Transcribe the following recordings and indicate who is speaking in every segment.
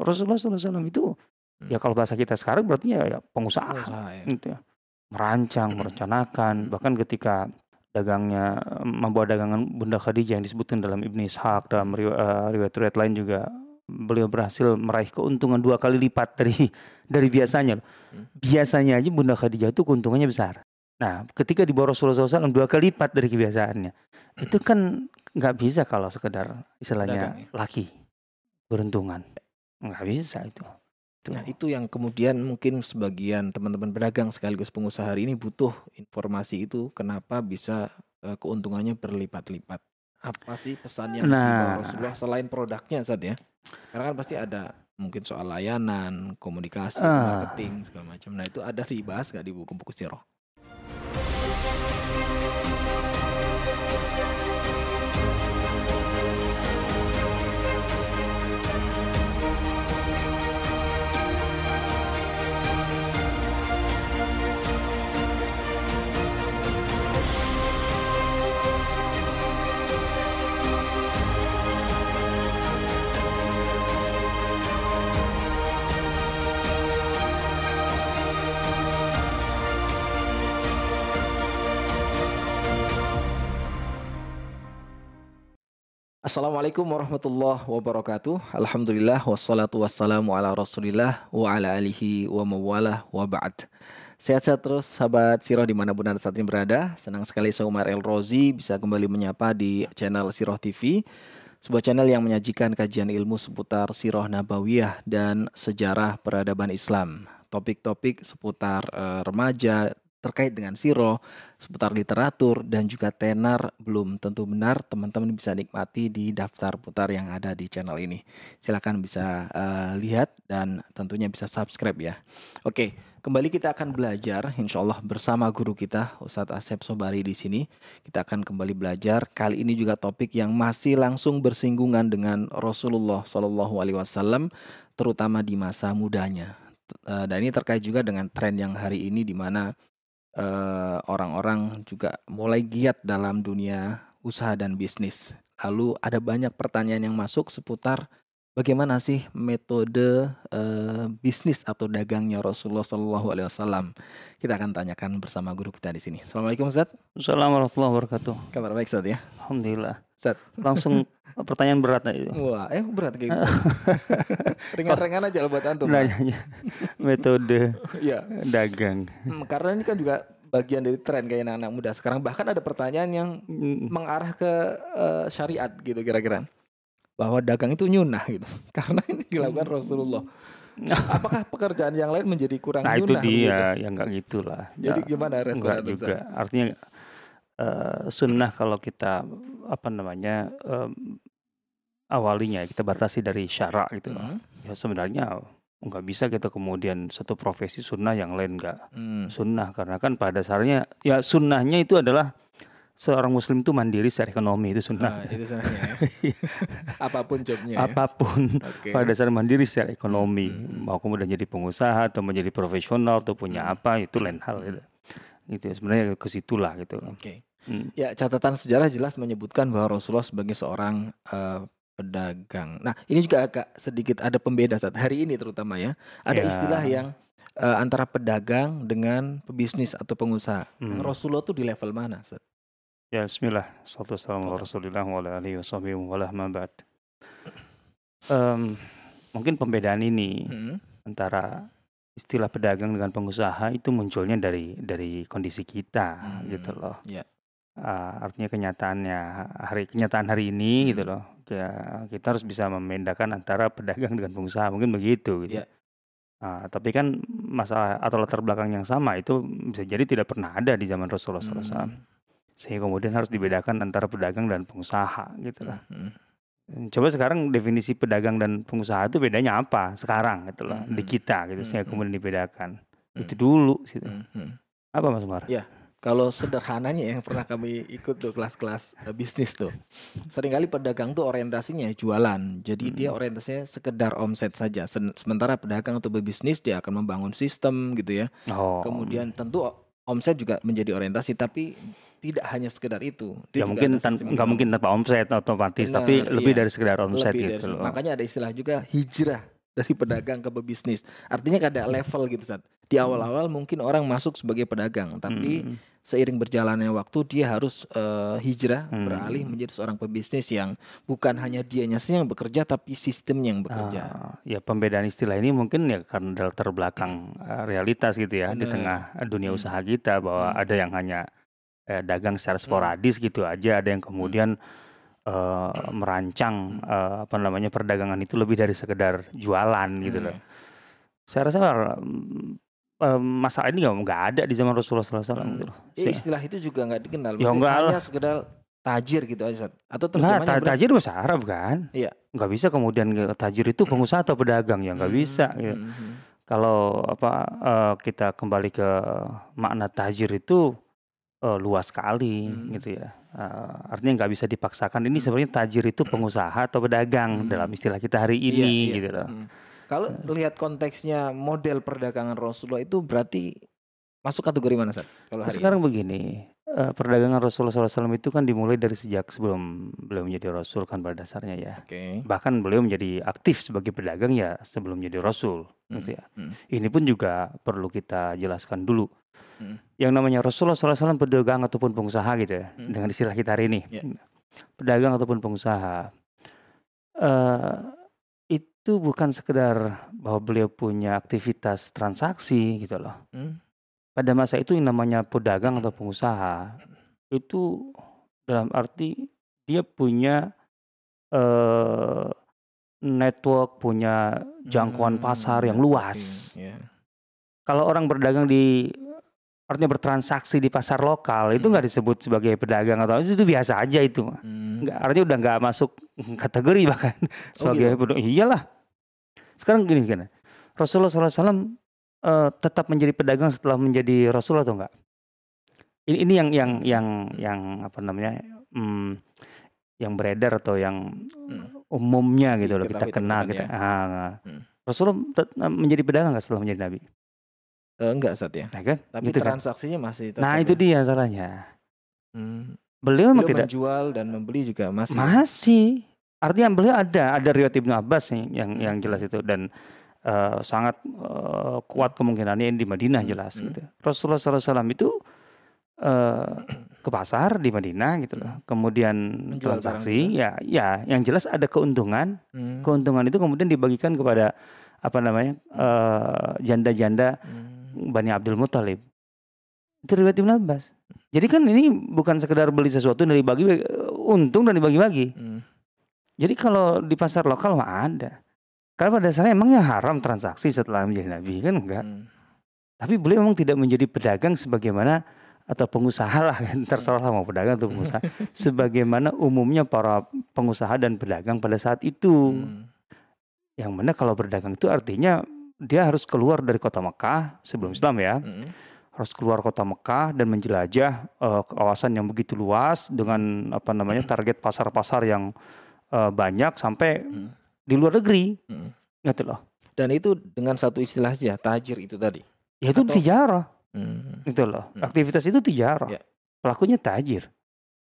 Speaker 1: Rasulullah SAW itu
Speaker 2: Hmm.
Speaker 1: ya kalau bahasa kita sekarang berarti ya, ya pengusaha,
Speaker 2: Pengusaha ya.
Speaker 1: gitu ya. Merancang, merencanakan, bahkan ketika dagangnya membawa dagangan Bunda Khadijah yang disebutkan dalam Ibnu Ishaq dalam eh, riwayat-riwayat lain juga beliau berhasil meraih keuntungan dua kali lipat dari dari biasanya. loh.
Speaker 2: Hmm.
Speaker 1: Biasanya aja Bunda Khadijah itu keuntungannya besar. Nah, ketika di bawah Rasulullah SAW dua kali lipat dari kebiasaannya, itu kan nggak bisa kalau sekedar istilahnya
Speaker 2: Dagang ya?
Speaker 1: laki beruntungan, nggak bisa itu. Tuh.
Speaker 2: Nah itu yang kemudian mungkin sebagian teman-teman pedagang sekaligus pengusaha hari ini butuh informasi itu kenapa bisa eh, keuntungannya berlipat-lipat. Apa sih pesan yang
Speaker 1: Nah.
Speaker 2: dibawa Rasulullah selain produknya saat ya? Karena kan pasti ada mungkin soal layanan, komunikasi,
Speaker 1: Ah.
Speaker 2: marketing segala macam. Nah itu ada dibahas nggak di buku-buku sirah? Assalamualaikum warahmatullahi wabarakatuh. Alhamdulillah wassalatu wassalamu ala Rasulillah wa ala alihi wa mawalah wa ba'd. Sehat-sehat terus sahabat Siroh di mana pun anda saat ini berada. Senang sekali saya Umar El Rozi bisa kembali menyapa di channel Siroh TV. Sebuah channel yang menyajikan kajian ilmu seputar Siroh Nabawiyah dan sejarah peradaban Islam. Topik-topik seputar eh, remaja terkait dengan Siroh, seputar literatur dan juga tenar belum tentu benar teman-teman bisa nikmati di daftar putar yang ada di channel ini. Silakan bisa eh, lihat dan tentunya bisa subscribe ya. Oke, kembali kita akan belajar insya Allah bersama guru kita Ustadz Asep Sobari di sini. Kita akan kembali belajar. Kali ini juga topik yang masih langsung bersinggungan dengan Rasulullah Shallallahu Alaihi Wasallam, terutama di masa mudanya. Eh, Dan ini terkait juga dengan tren yang hari ini di mana eh, orang-orang juga mulai giat dalam dunia usaha dan bisnis. Lalu ada banyak pertanyaan yang masuk seputar bagaimana sih metode eh, bisnis atau dagangnya Rasulullah Shallallahu Alaihi Wasallam. Kita akan tanyakan bersama guru kita di sini. Assalamualaikum Ustaz.
Speaker 1: Assalamualaikum warahmatullahi wabarakatuh.
Speaker 2: Kabar baik Ustaz ya.
Speaker 1: Alhamdulillah.
Speaker 2: Ustaz.
Speaker 1: Langsung pertanyaan berat itu.
Speaker 2: Wah, eh berat kayak gitu. Ringan-ringan aja lah buat antum.
Speaker 1: Nanyanya metode
Speaker 2: Iya.
Speaker 1: dagang.
Speaker 2: Hmm, karena ini kan juga bagian dari tren kayak anak-anak muda sekarang. Bahkan ada pertanyaan yang mengarah ke eh, syariat gitu kira-kira bahwa dagang itu nyunah gitu karena ini dilakukan Rasulullah apakah pekerjaan yang lain menjadi kurang
Speaker 1: Nah itu
Speaker 2: nyunah begitu?
Speaker 1: dia, ya nggak gitulah.
Speaker 2: jadi
Speaker 1: Ya,
Speaker 2: gimana respon
Speaker 1: Enggak
Speaker 2: antum,
Speaker 1: juga. Artinya eh, sunnah kalau kita apa namanya em, awalinya kita batasi dari syara gitu.
Speaker 2: Hmm,
Speaker 1: Ya sebenarnya nggak bisa kita kemudian satu profesi sunnah yang lain nggak
Speaker 2: hmm,
Speaker 1: sunnah karena kan pada dasarnya ya sunnahnya itu adalah seorang muslim itu mandiri secara ekonomi itu
Speaker 2: Nah,
Speaker 1: sunnah.
Speaker 2: itu sebenarnya ya. apa pun jobnya ya.
Speaker 1: Apa pun
Speaker 2: Oke.
Speaker 1: pada dasarnya mandiri secara ekonomi
Speaker 2: Hmm.
Speaker 1: mau kemudian jadi pengusaha atau menjadi profesional atau punya
Speaker 2: Hmm.
Speaker 1: apa itu lain hal gitu. Itu ya, sebenarnya ke situlah gitu.
Speaker 2: Oke.
Speaker 1: Hmm.
Speaker 2: Ya, catatan sejarah jelas menyebutkan bahwa Rasulullah sebagai seorang eh, pedagang. Nah, ini juga agak sedikit ada pembeda saat hari ini terutama ya. Ada
Speaker 1: Ya.
Speaker 2: istilah yang eh, antara pedagang dengan pebisnis atau pengusaha.
Speaker 1: Hmm.
Speaker 2: Rasulullah tuh di level mana? Ustaz?
Speaker 1: Ya bismillah. Salatu wassalamu ala rasulillah wa ala alihi wa sahbihi wa ala ma ba'd. Em, mungkin pembedaan ini
Speaker 2: Hmm.
Speaker 1: antara istilah pedagang dengan pengusaha itu munculnya dari dari kondisi kita
Speaker 2: Hmm,
Speaker 1: gitu loh.
Speaker 2: ya.
Speaker 1: Ah, artinya kenyataannya hari kenyataan hari ini gitu
Speaker 2: Hmm.
Speaker 1: loh. Ya, kita harus bisa membedakan antara pedagang dengan pengusaha mungkin begitu gitu.
Speaker 2: Ya.
Speaker 1: Ah, tapi kan masalah atau latar belakang yang sama itu bisa jadi tidak pernah ada di zaman Rasulullah SAW. Sehingga kemudian harus dibedakan antara pedagang dan pengusaha gitu lah.
Speaker 2: Hmm.
Speaker 1: Coba sekarang definisi pedagang dan pengusaha itu bedanya apa sekarang gitu loh
Speaker 2: Hmm.
Speaker 1: di kita gitu sehingga
Speaker 2: Hmm.
Speaker 1: kemudian dibedakan.
Speaker 2: Hmm.
Speaker 1: Itu dulu gitu.
Speaker 2: Hmm. Hmm.
Speaker 1: Apa Mas Umar?
Speaker 2: Ya. Kalau sederhananya yang pernah kami ikut tuh kelas-kelas eh, bisnis tuh. Seringkali pedagang tuh orientasinya jualan. Jadi
Speaker 1: Hmm.
Speaker 2: dia orientasinya sekedar omset saja. Sementara pedagang atau berbisnis dia akan membangun sistem gitu ya.
Speaker 1: Oh.
Speaker 2: Kemudian tentu omset juga menjadi orientasi tapi tidak hanya sekedar itu. Dia
Speaker 1: ya mungkin tan-
Speaker 2: sistem
Speaker 1: nggak mungkin tanpa omset otomatis
Speaker 2: Benar,
Speaker 1: tapi lebih
Speaker 2: iya.
Speaker 1: dari sekedar omset
Speaker 2: lebih dari
Speaker 1: gitu loh.
Speaker 2: Makanya ada istilah juga hijrah dari pedagang ke pebisnis. Artinya ada level gitu saat. Di awal-awal mungkin orang masuk sebagai pedagang, tapi
Speaker 1: Hmm.
Speaker 2: seiring berjalannya waktu dia harus eh, hijrah
Speaker 1: Hmm.
Speaker 2: beralih menjadi seorang pebisnis yang bukan hanya dianya saja yang bekerja tapi sistemnya yang bekerja.
Speaker 1: Ah, ya pembedaan istilah ini mungkin ya karena dari terbelakang eh, realitas gitu ya di
Speaker 2: Benar.
Speaker 1: tengah dunia
Speaker 2: Hmm.
Speaker 1: usaha kita bahwa
Speaker 2: Hmm.
Speaker 1: ada yang hanya eh, dagang secara sporadis gitu aja, ada yang kemudian eh, merancang eh, apa namanya perdagangan itu lebih dari sekedar jualan gitu loh.
Speaker 2: Hmm.
Speaker 1: Saya rasa eh, masalah ini nggak ada di zaman Rasulullah SAW
Speaker 2: Hmm.
Speaker 1: gitu loh.
Speaker 2: Ya, istilah itu juga nggak dikenal.
Speaker 1: Ya, enggak
Speaker 2: hanya
Speaker 1: lah.
Speaker 2: sekedar tajir gitu aja. Atau
Speaker 1: Nah,
Speaker 2: terjemahnya
Speaker 1: ta- tajir bahasa Arab kan?
Speaker 2: Iya.
Speaker 1: Nggak bisa kemudian ke- tajir itu pengusaha atau pedagang ya nggak
Speaker 2: Hmm,
Speaker 1: bisa. gitu.
Speaker 2: hmm, hmm.
Speaker 1: Kalau apa kita kembali ke makna tajir itu eh, luas sekali
Speaker 2: Hmm.
Speaker 1: gitu ya. Eh, artinya nggak bisa dipaksakan. Ini sebenarnya tajir itu pengusaha atau pedagang
Speaker 2: Hmm.
Speaker 1: dalam istilah kita hari
Speaker 2: Iya,
Speaker 1: ini
Speaker 2: iya.
Speaker 1: gitu loh.
Speaker 2: Hmm. Kalau lihat konteksnya model perdagangan Rasulullah itu berarti masuk kategori mana Sat? Kalau hari
Speaker 1: Sekarang begini, eh, perdagangan Rasulullah SAW itu kan dimulai dari sejak sebelum beliau menjadi Rasul kan pada dasarnya ya.
Speaker 2: ini? Oke.
Speaker 1: Bahkan beliau menjadi aktif sebagai pedagang ya sebelum menjadi Rasul. gitu ya.
Speaker 2: hmm.
Speaker 1: Ini pun juga perlu kita jelaskan dulu.
Speaker 2: Hmm.
Speaker 1: Yang namanya Rasulullah SAW pedagang ataupun pengusaha gitu ya,
Speaker 2: Hmm.
Speaker 1: dengan istilah kita hari ini.
Speaker 2: Ya.
Speaker 1: Pedagang ataupun pengusaha. eh itu bukan sekedar bahwa beliau punya aktivitas transaksi gitu loh.
Speaker 2: Hmm.
Speaker 1: Pada masa itu yang namanya pedagang atau pengusaha itu dalam arti dia punya eh network, punya jangkauan
Speaker 2: Hmm,
Speaker 1: pasar yang
Speaker 2: oke,
Speaker 1: luas.
Speaker 2: ya.
Speaker 1: Kalau orang berdagang di artinya bertransaksi di pasar lokal itu
Speaker 2: Hmm.
Speaker 1: nggak disebut sebagai pedagang atau itu biasa aja itu.
Speaker 2: Hmm.
Speaker 1: Nggak artinya udah nggak masuk kategori bahkan sebagai
Speaker 2: gitu?
Speaker 1: pedagang. Iyalah. Sekarang gini kan. Rasulullah SAW eh, tetap menjadi pedagang setelah menjadi Rasul atau enggak? Ini, ini yang yang yang yang apa namanya? hmm, yang beredar atau yang
Speaker 2: Hmm.
Speaker 1: umumnya gitu loh kita
Speaker 2: Diketahui
Speaker 1: kenal
Speaker 2: teman-teman
Speaker 1: kita. Ah,
Speaker 2: Hmm.
Speaker 1: Rasulullah menjadi pedagang nggak setelah menjadi nabi?
Speaker 2: Eh, enggak Sat ya.
Speaker 1: Nah kan?
Speaker 2: Tapi
Speaker 1: Gitu kan?
Speaker 2: transaksinya masih tetap
Speaker 1: Nah itu dia salahnya.
Speaker 2: Hmm.
Speaker 1: Beliau
Speaker 2: Beliau
Speaker 1: tidak
Speaker 2: menjual dan membeli juga masih.
Speaker 1: masih. Artinya beliau ada ada riwayat Ibnu Abbas yang yang, yang
Speaker 2: Hmm.
Speaker 1: jelas itu dan eh, sangat eh, kuat kemungkinannya di Madinah
Speaker 2: Hmm,
Speaker 1: jelas
Speaker 2: hmm.
Speaker 1: gitu. Rasulullah SAW itu eh, ke pasar di Madinah gitu loh. Kemudian
Speaker 2: Hmm. Menjual barang
Speaker 1: transaksi ya ya yang jelas ada keuntungan.
Speaker 2: Hmm.
Speaker 1: Keuntungan itu kemudian dibagikan kepada apa namanya eh, janda-janda
Speaker 2: Hmm.
Speaker 1: Bani Abdul Muthalib. Itu riwayat Ibnu Abbas. Jadi kan ini bukan sekedar beli sesuatu dan dibagi eh, untung dan dibagi-bagi.
Speaker 2: Hmm.
Speaker 1: Jadi kalau di pasar lokal mah ada. Karena pada dasarnya emangnya haram transaksi setelah menjadi nabi kan enggak.
Speaker 2: Hmm.
Speaker 1: Tapi beliau memang tidak menjadi pedagang sebagaimana atau pengusaha lah terserah lah mau pedagang atau pengusaha sebagaimana umumnya para pengusaha dan pedagang pada saat itu.
Speaker 2: Hmm.
Speaker 1: Yang mana kalau berdagang itu artinya dia harus keluar dari kota Mekah sebelum Islam ya.
Speaker 2: Hmm.
Speaker 1: harus keluar kota Mekah dan menjelajah eh, kawasan yang begitu luas dengan apa namanya target pasar-pasar yang eh, banyak sampai
Speaker 2: Hmm.
Speaker 1: di luar negeri
Speaker 2: Hmm.
Speaker 1: gitu loh
Speaker 2: Dan itu dengan satu istilah saja, tajir itu tadi.
Speaker 1: ya itu
Speaker 2: Atau-
Speaker 1: tijarah
Speaker 2: Hmm.
Speaker 1: gitu loh
Speaker 2: Hmm.
Speaker 1: aktivitas itu tijarah
Speaker 2: Ya.
Speaker 1: pelakunya tajir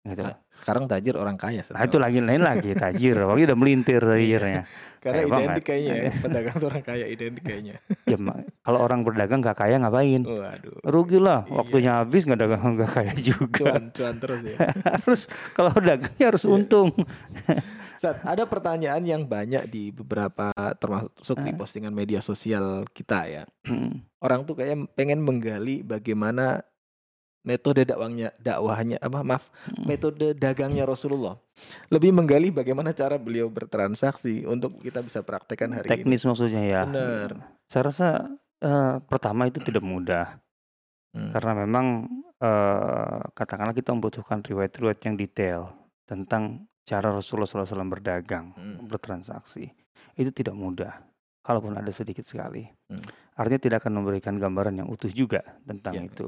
Speaker 1: gitu loh.
Speaker 2: Nah, sekarang tajir orang kaya.
Speaker 1: Nah itu lagi lain lagi tajir, apalagi udah melintir tajirnya.
Speaker 2: Karena
Speaker 1: Kaya banget.
Speaker 2: identik kayaknya ya. Pedagang tuh orang kaya identik kayaknya.
Speaker 1: Ya kalau orang berdagang nggak kaya ngapain?
Speaker 2: Waduh.
Speaker 1: Rugi lah,
Speaker 2: Iya.
Speaker 1: waktunya habis nggak dagang nggak kaya juga.
Speaker 2: Cuan, cuan terus ya.
Speaker 1: harus kalau dagangnya harus
Speaker 2: Iya.
Speaker 1: untung.
Speaker 2: Sat, ada pertanyaan yang banyak di beberapa termasuk di
Speaker 1: Ah.
Speaker 2: postingan media sosial kita ya.
Speaker 1: Hmm.
Speaker 2: Orang tuh kayak pengen menggali bagaimana metode dakwahnya dakwahnya apa maaf
Speaker 1: Hmm.
Speaker 2: metode dagangnya Rasulullah. Lebih menggali bagaimana cara beliau bertransaksi untuk kita bisa praktekkan hari
Speaker 1: Teknis maksudnya ya.
Speaker 2: ini. Benar.
Speaker 1: Saya rasa eh, pertama itu tidak mudah
Speaker 2: Hmm.
Speaker 1: karena memang eh, katakanlah kita membutuhkan riwayat-riwayat yang detail tentang cara Rasulullah SAW berdagang,
Speaker 2: Hmm.
Speaker 1: bertransaksi. Itu tidak mudah, kalaupun ada sedikit sekali.
Speaker 2: Hmm.
Speaker 1: Artinya tidak akan memberikan gambaran yang utuh juga tentang
Speaker 2: Ya,
Speaker 1: itu.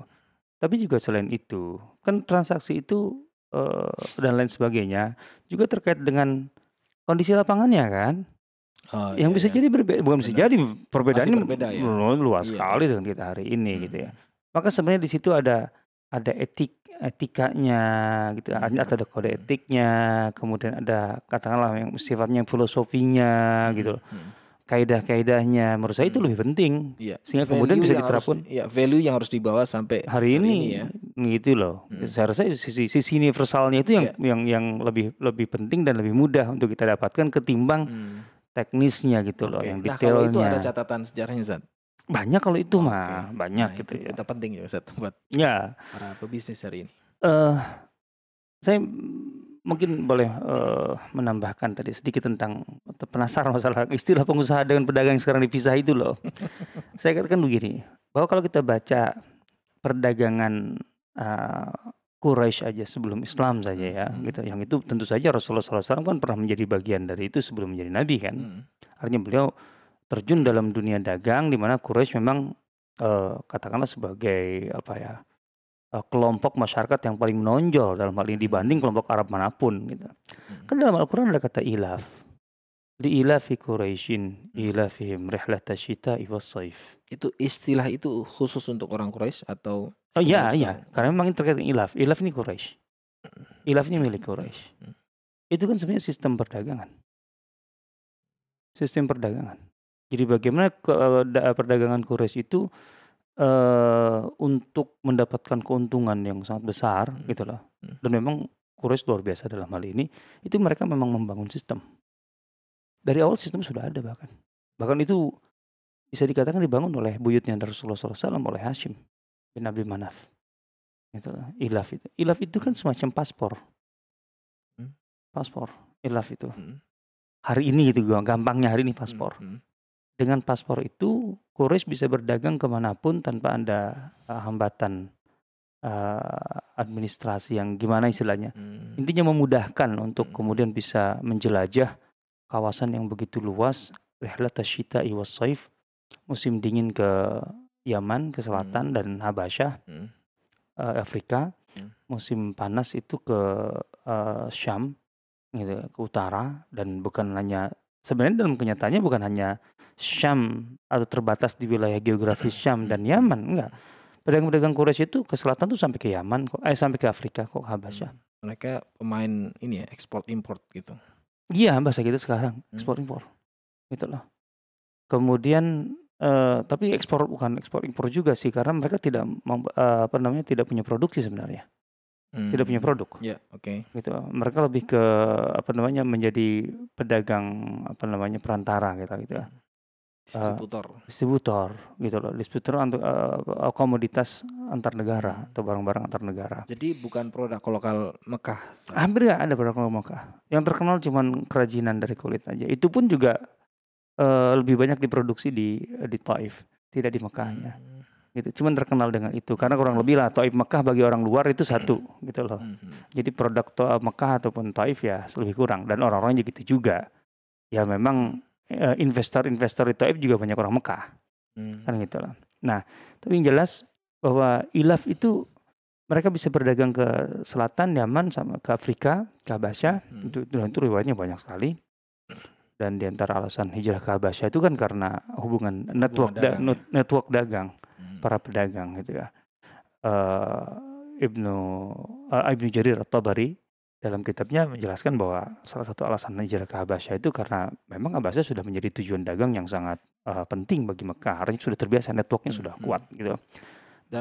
Speaker 1: Tapi juga selain itu, kan transaksi itu eh, dan lain sebagainya juga terkait dengan kondisi lapangannya kan.
Speaker 2: Oh,
Speaker 1: yang
Speaker 2: iya,
Speaker 1: bisa
Speaker 2: iya.
Speaker 1: jadi berbeda, bukan bisa jadi perbedaannya
Speaker 2: berbeda ya?
Speaker 1: lu- luas
Speaker 2: Iya,
Speaker 1: sekali
Speaker 2: iya.
Speaker 1: dengan kita hari ini
Speaker 2: Hmm.
Speaker 1: gitu ya. Maka sebenarnya di situ ada ada etik etikanya gitu
Speaker 2: Hmm.
Speaker 1: atau ada kode etiknya, kemudian ada katakanlah yang sifatnya filosofinya gitu.
Speaker 2: Hmm.
Speaker 1: Kaidah-kaidahnya menurut saya itu
Speaker 2: Hmm.
Speaker 1: lebih penting
Speaker 2: Iya.
Speaker 1: sehingga kemudian
Speaker 2: Value
Speaker 1: bisa
Speaker 2: yang harus-
Speaker 1: diterapkan
Speaker 2: Iya, value yang harus dibawa sampai
Speaker 1: hari ini,
Speaker 2: ya.
Speaker 1: gitu loh.
Speaker 2: Hmm.
Speaker 1: Saya rasa sisi sisi universalnya itu yang
Speaker 2: Iya.
Speaker 1: yang yang lebih lebih penting dan lebih mudah untuk kita dapatkan ketimbang
Speaker 2: Hmm.
Speaker 1: teknisnya gitu loh,
Speaker 2: Oke.
Speaker 1: yang
Speaker 2: Nah, kalau itu ada
Speaker 1: detailnya.
Speaker 2: catatan sejarahnya Zat.
Speaker 1: Banyak kalau itu
Speaker 2: Oke.
Speaker 1: mah, banyak
Speaker 2: Nah,
Speaker 1: gitu
Speaker 2: itu
Speaker 1: ya.
Speaker 2: Kita penting ya Zat buat
Speaker 1: Ya,
Speaker 2: para pebisnis hari ini.
Speaker 1: eh saya mungkin boleh eh, menambahkan tadi sedikit tentang penasaran masalah istilah pengusaha dengan pedagang yang sekarang dipisah itu loh. saya katakan begini, bahwa kalau kita baca perdagangan eh, Quraisy aja sebelum Islam saja ya,
Speaker 2: Hmm.
Speaker 1: gitu. Yang itu tentu saja Rasulullah SAW kan pernah menjadi bagian dari itu sebelum menjadi nabi kan.
Speaker 2: Hmm.
Speaker 1: Artinya beliau terjun dalam dunia dagang di mana Quraisy memang eh, katakanlah sebagai apa ya kelompok masyarakat yang paling menonjol dalam hal ini dibanding kelompok Arab mana pun gitu.
Speaker 2: Hmm.
Speaker 1: Kan dalam Al-Qur'an ada kata ilaf. Li ilafi Quraisyin ilafihim rihlata syita'i was-saif.
Speaker 2: Itu istilah itu khusus untuk orang Quraisy atau
Speaker 1: Oh iya iya, karena memang ini terkait dengan ilaf. Ilaf ini Quraisy. Ilaf ini milik Quraisy.
Speaker 2: Hmm.
Speaker 1: Itu kan sebenarnya sistem perdagangan. Sistem perdagangan. Jadi bagaimana da- perdagangan Quraisy itu eh untuk mendapatkan keuntungan yang sangat besar
Speaker 2: Hmm.
Speaker 1: gitu loh.
Speaker 2: Hmm.
Speaker 1: Dan memang Quraisy luar biasa dalam hal ini. Itu mereka memang membangun sistem. Dari awal sistem sudah ada bahkan. Bahkan itu bisa dikatakan dibangun oleh buyutnya Rasulullah SAW oleh Hashim bin Abi Manaf. Gitu loh. Ilaf itu. Ilaf itu kan semacam paspor.
Speaker 2: Hmm.
Speaker 1: Paspor. Ilaf itu.
Speaker 2: Hmm.
Speaker 1: Hari ini gitu gampangnya hari ini paspor.
Speaker 2: Hmm.
Speaker 1: Dengan paspor itu Quraisy bisa berdagang ke mana pun tanpa ada uh, hambatan uh, administrasi yang gimana istilahnya.
Speaker 2: Hmm.
Speaker 1: Intinya memudahkan untuk
Speaker 2: Hmm.
Speaker 1: kemudian bisa menjelajah kawasan yang begitu luas. Rihlat was-saif. Musim dingin ke Yaman, ke selatan dan Habasyah,
Speaker 2: Hmm.
Speaker 1: eh, Afrika.
Speaker 2: Hmm.
Speaker 1: Musim panas itu ke eh, Syam, gitu, ke utara dan bukan hanya sebenarnya dalam kenyataannya bukan hanya Syam atau terbatas di wilayah geografis Syam dan Yaman, enggak. Pedagang-pedagang Quraisy itu ke selatan tuh sampai ke Yaman kok, eh sampai ke Afrika kok Habasyah.
Speaker 2: Mereka pemain ini ya ekspor import gitu.
Speaker 1: Iya bahasa kita sekarang
Speaker 2: Hmm.
Speaker 1: ekspor impor, gitu loh. Kemudian eh, tapi ekspor bukan ekspor impor juga sih karena mereka tidak eh, apa namanya tidak punya produksi sebenarnya, tidak punya
Speaker 2: Hmm.
Speaker 1: produk.
Speaker 2: Ya, oke.
Speaker 1: gitu mereka lebih ke apa namanya menjadi pedagang apa namanya perantara gitu gitu ya.
Speaker 2: Distributor.
Speaker 1: distributor gitu loh distributor untuk eh, komoditas antar negara atau barang-barang antar negara
Speaker 2: Jadi bukan produk lokal Mekah.
Speaker 1: hampir nggak ada produk Mekah yang terkenal cuman kerajinan dari kulit aja itu pun juga eh, lebih banyak diproduksi di di Taif tidak di Mekahnya
Speaker 2: Hmm.
Speaker 1: Gitu cuman terkenal dengan itu karena kurang lebih lah Taif Mekah bagi orang luar itu satu gitu loh
Speaker 2: Hmm.
Speaker 1: Jadi produk to- Mekah ataupun Taif ya lebih kurang dan orang-orangnya gitu juga. Ya memang eh, investor-investor di Taif juga banyak orang Mekah
Speaker 2: Hmm.
Speaker 1: kan gitu loh. Nah, tapi yang jelas bahwa ilaf itu mereka bisa berdagang ke selatan Yaman sama ke Afrika, ke Habasyah.
Speaker 2: Hmm.
Speaker 1: Itu, dan itu riwayatnya banyak sekali. Dan di antara alasan hijrah ke Habasyah itu kan karena hubungan network da-
Speaker 2: dagang,
Speaker 1: net- network dagang
Speaker 2: Hmm.
Speaker 1: para pedagang gitu ya. Eh, Ibnu eh, Ibnu Jarir At-Tabari dalam kitabnya menjelaskan bahwa salah satu alasan hijrah ke Habasyah itu karena memang Habasyah sudah menjadi tujuan dagang yang sangat eh, penting bagi Mekah. Artinya sudah terbiasa networknya
Speaker 2: Hmm,
Speaker 1: sudah
Speaker 2: hmm.
Speaker 1: kuat gitu.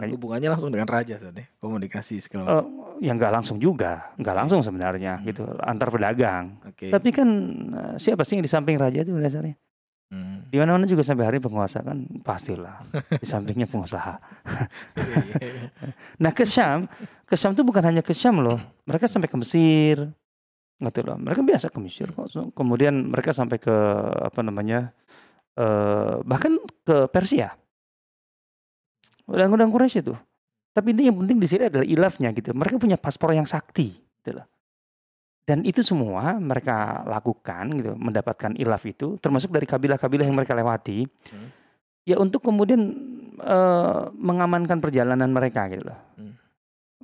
Speaker 2: Dan hubungannya langsung dengan raja saat ya, komunikasi segala
Speaker 1: Eh,
Speaker 2: macam.
Speaker 1: yang nggak langsung juga, nggak langsung sebenarnya
Speaker 2: Hmm.
Speaker 1: gitu antar pedagang.
Speaker 2: Oke.
Speaker 1: Tapi kan eh, siapa sih yang di samping raja itu dasarnya?
Speaker 2: Hmm.
Speaker 1: Di mana-mana juga sampai hari penguasa kan pastilah di sampingnya pengusaha. Nah ke Syam, ke Syam itu bukan hanya ke Syam loh. Mereka sampai ke Mesir, gitu loh. Mereka biasa ke Mesir kok. Kemudian mereka sampai ke apa namanya, eh bahkan ke Persia. Undang-undang Quraisy itu. Tapi ini yang penting di sini adalah ilafnya gitu. Mereka punya paspor yang sakti, gitu loh. Dan itu semua mereka lakukan gitu, mendapatkan ilaf itu, termasuk dari kabilah-kabilah yang mereka lewati,
Speaker 2: Hmm.
Speaker 1: ya untuk kemudian eh, mengamankan perjalanan mereka gitu loh.
Speaker 2: Hmm.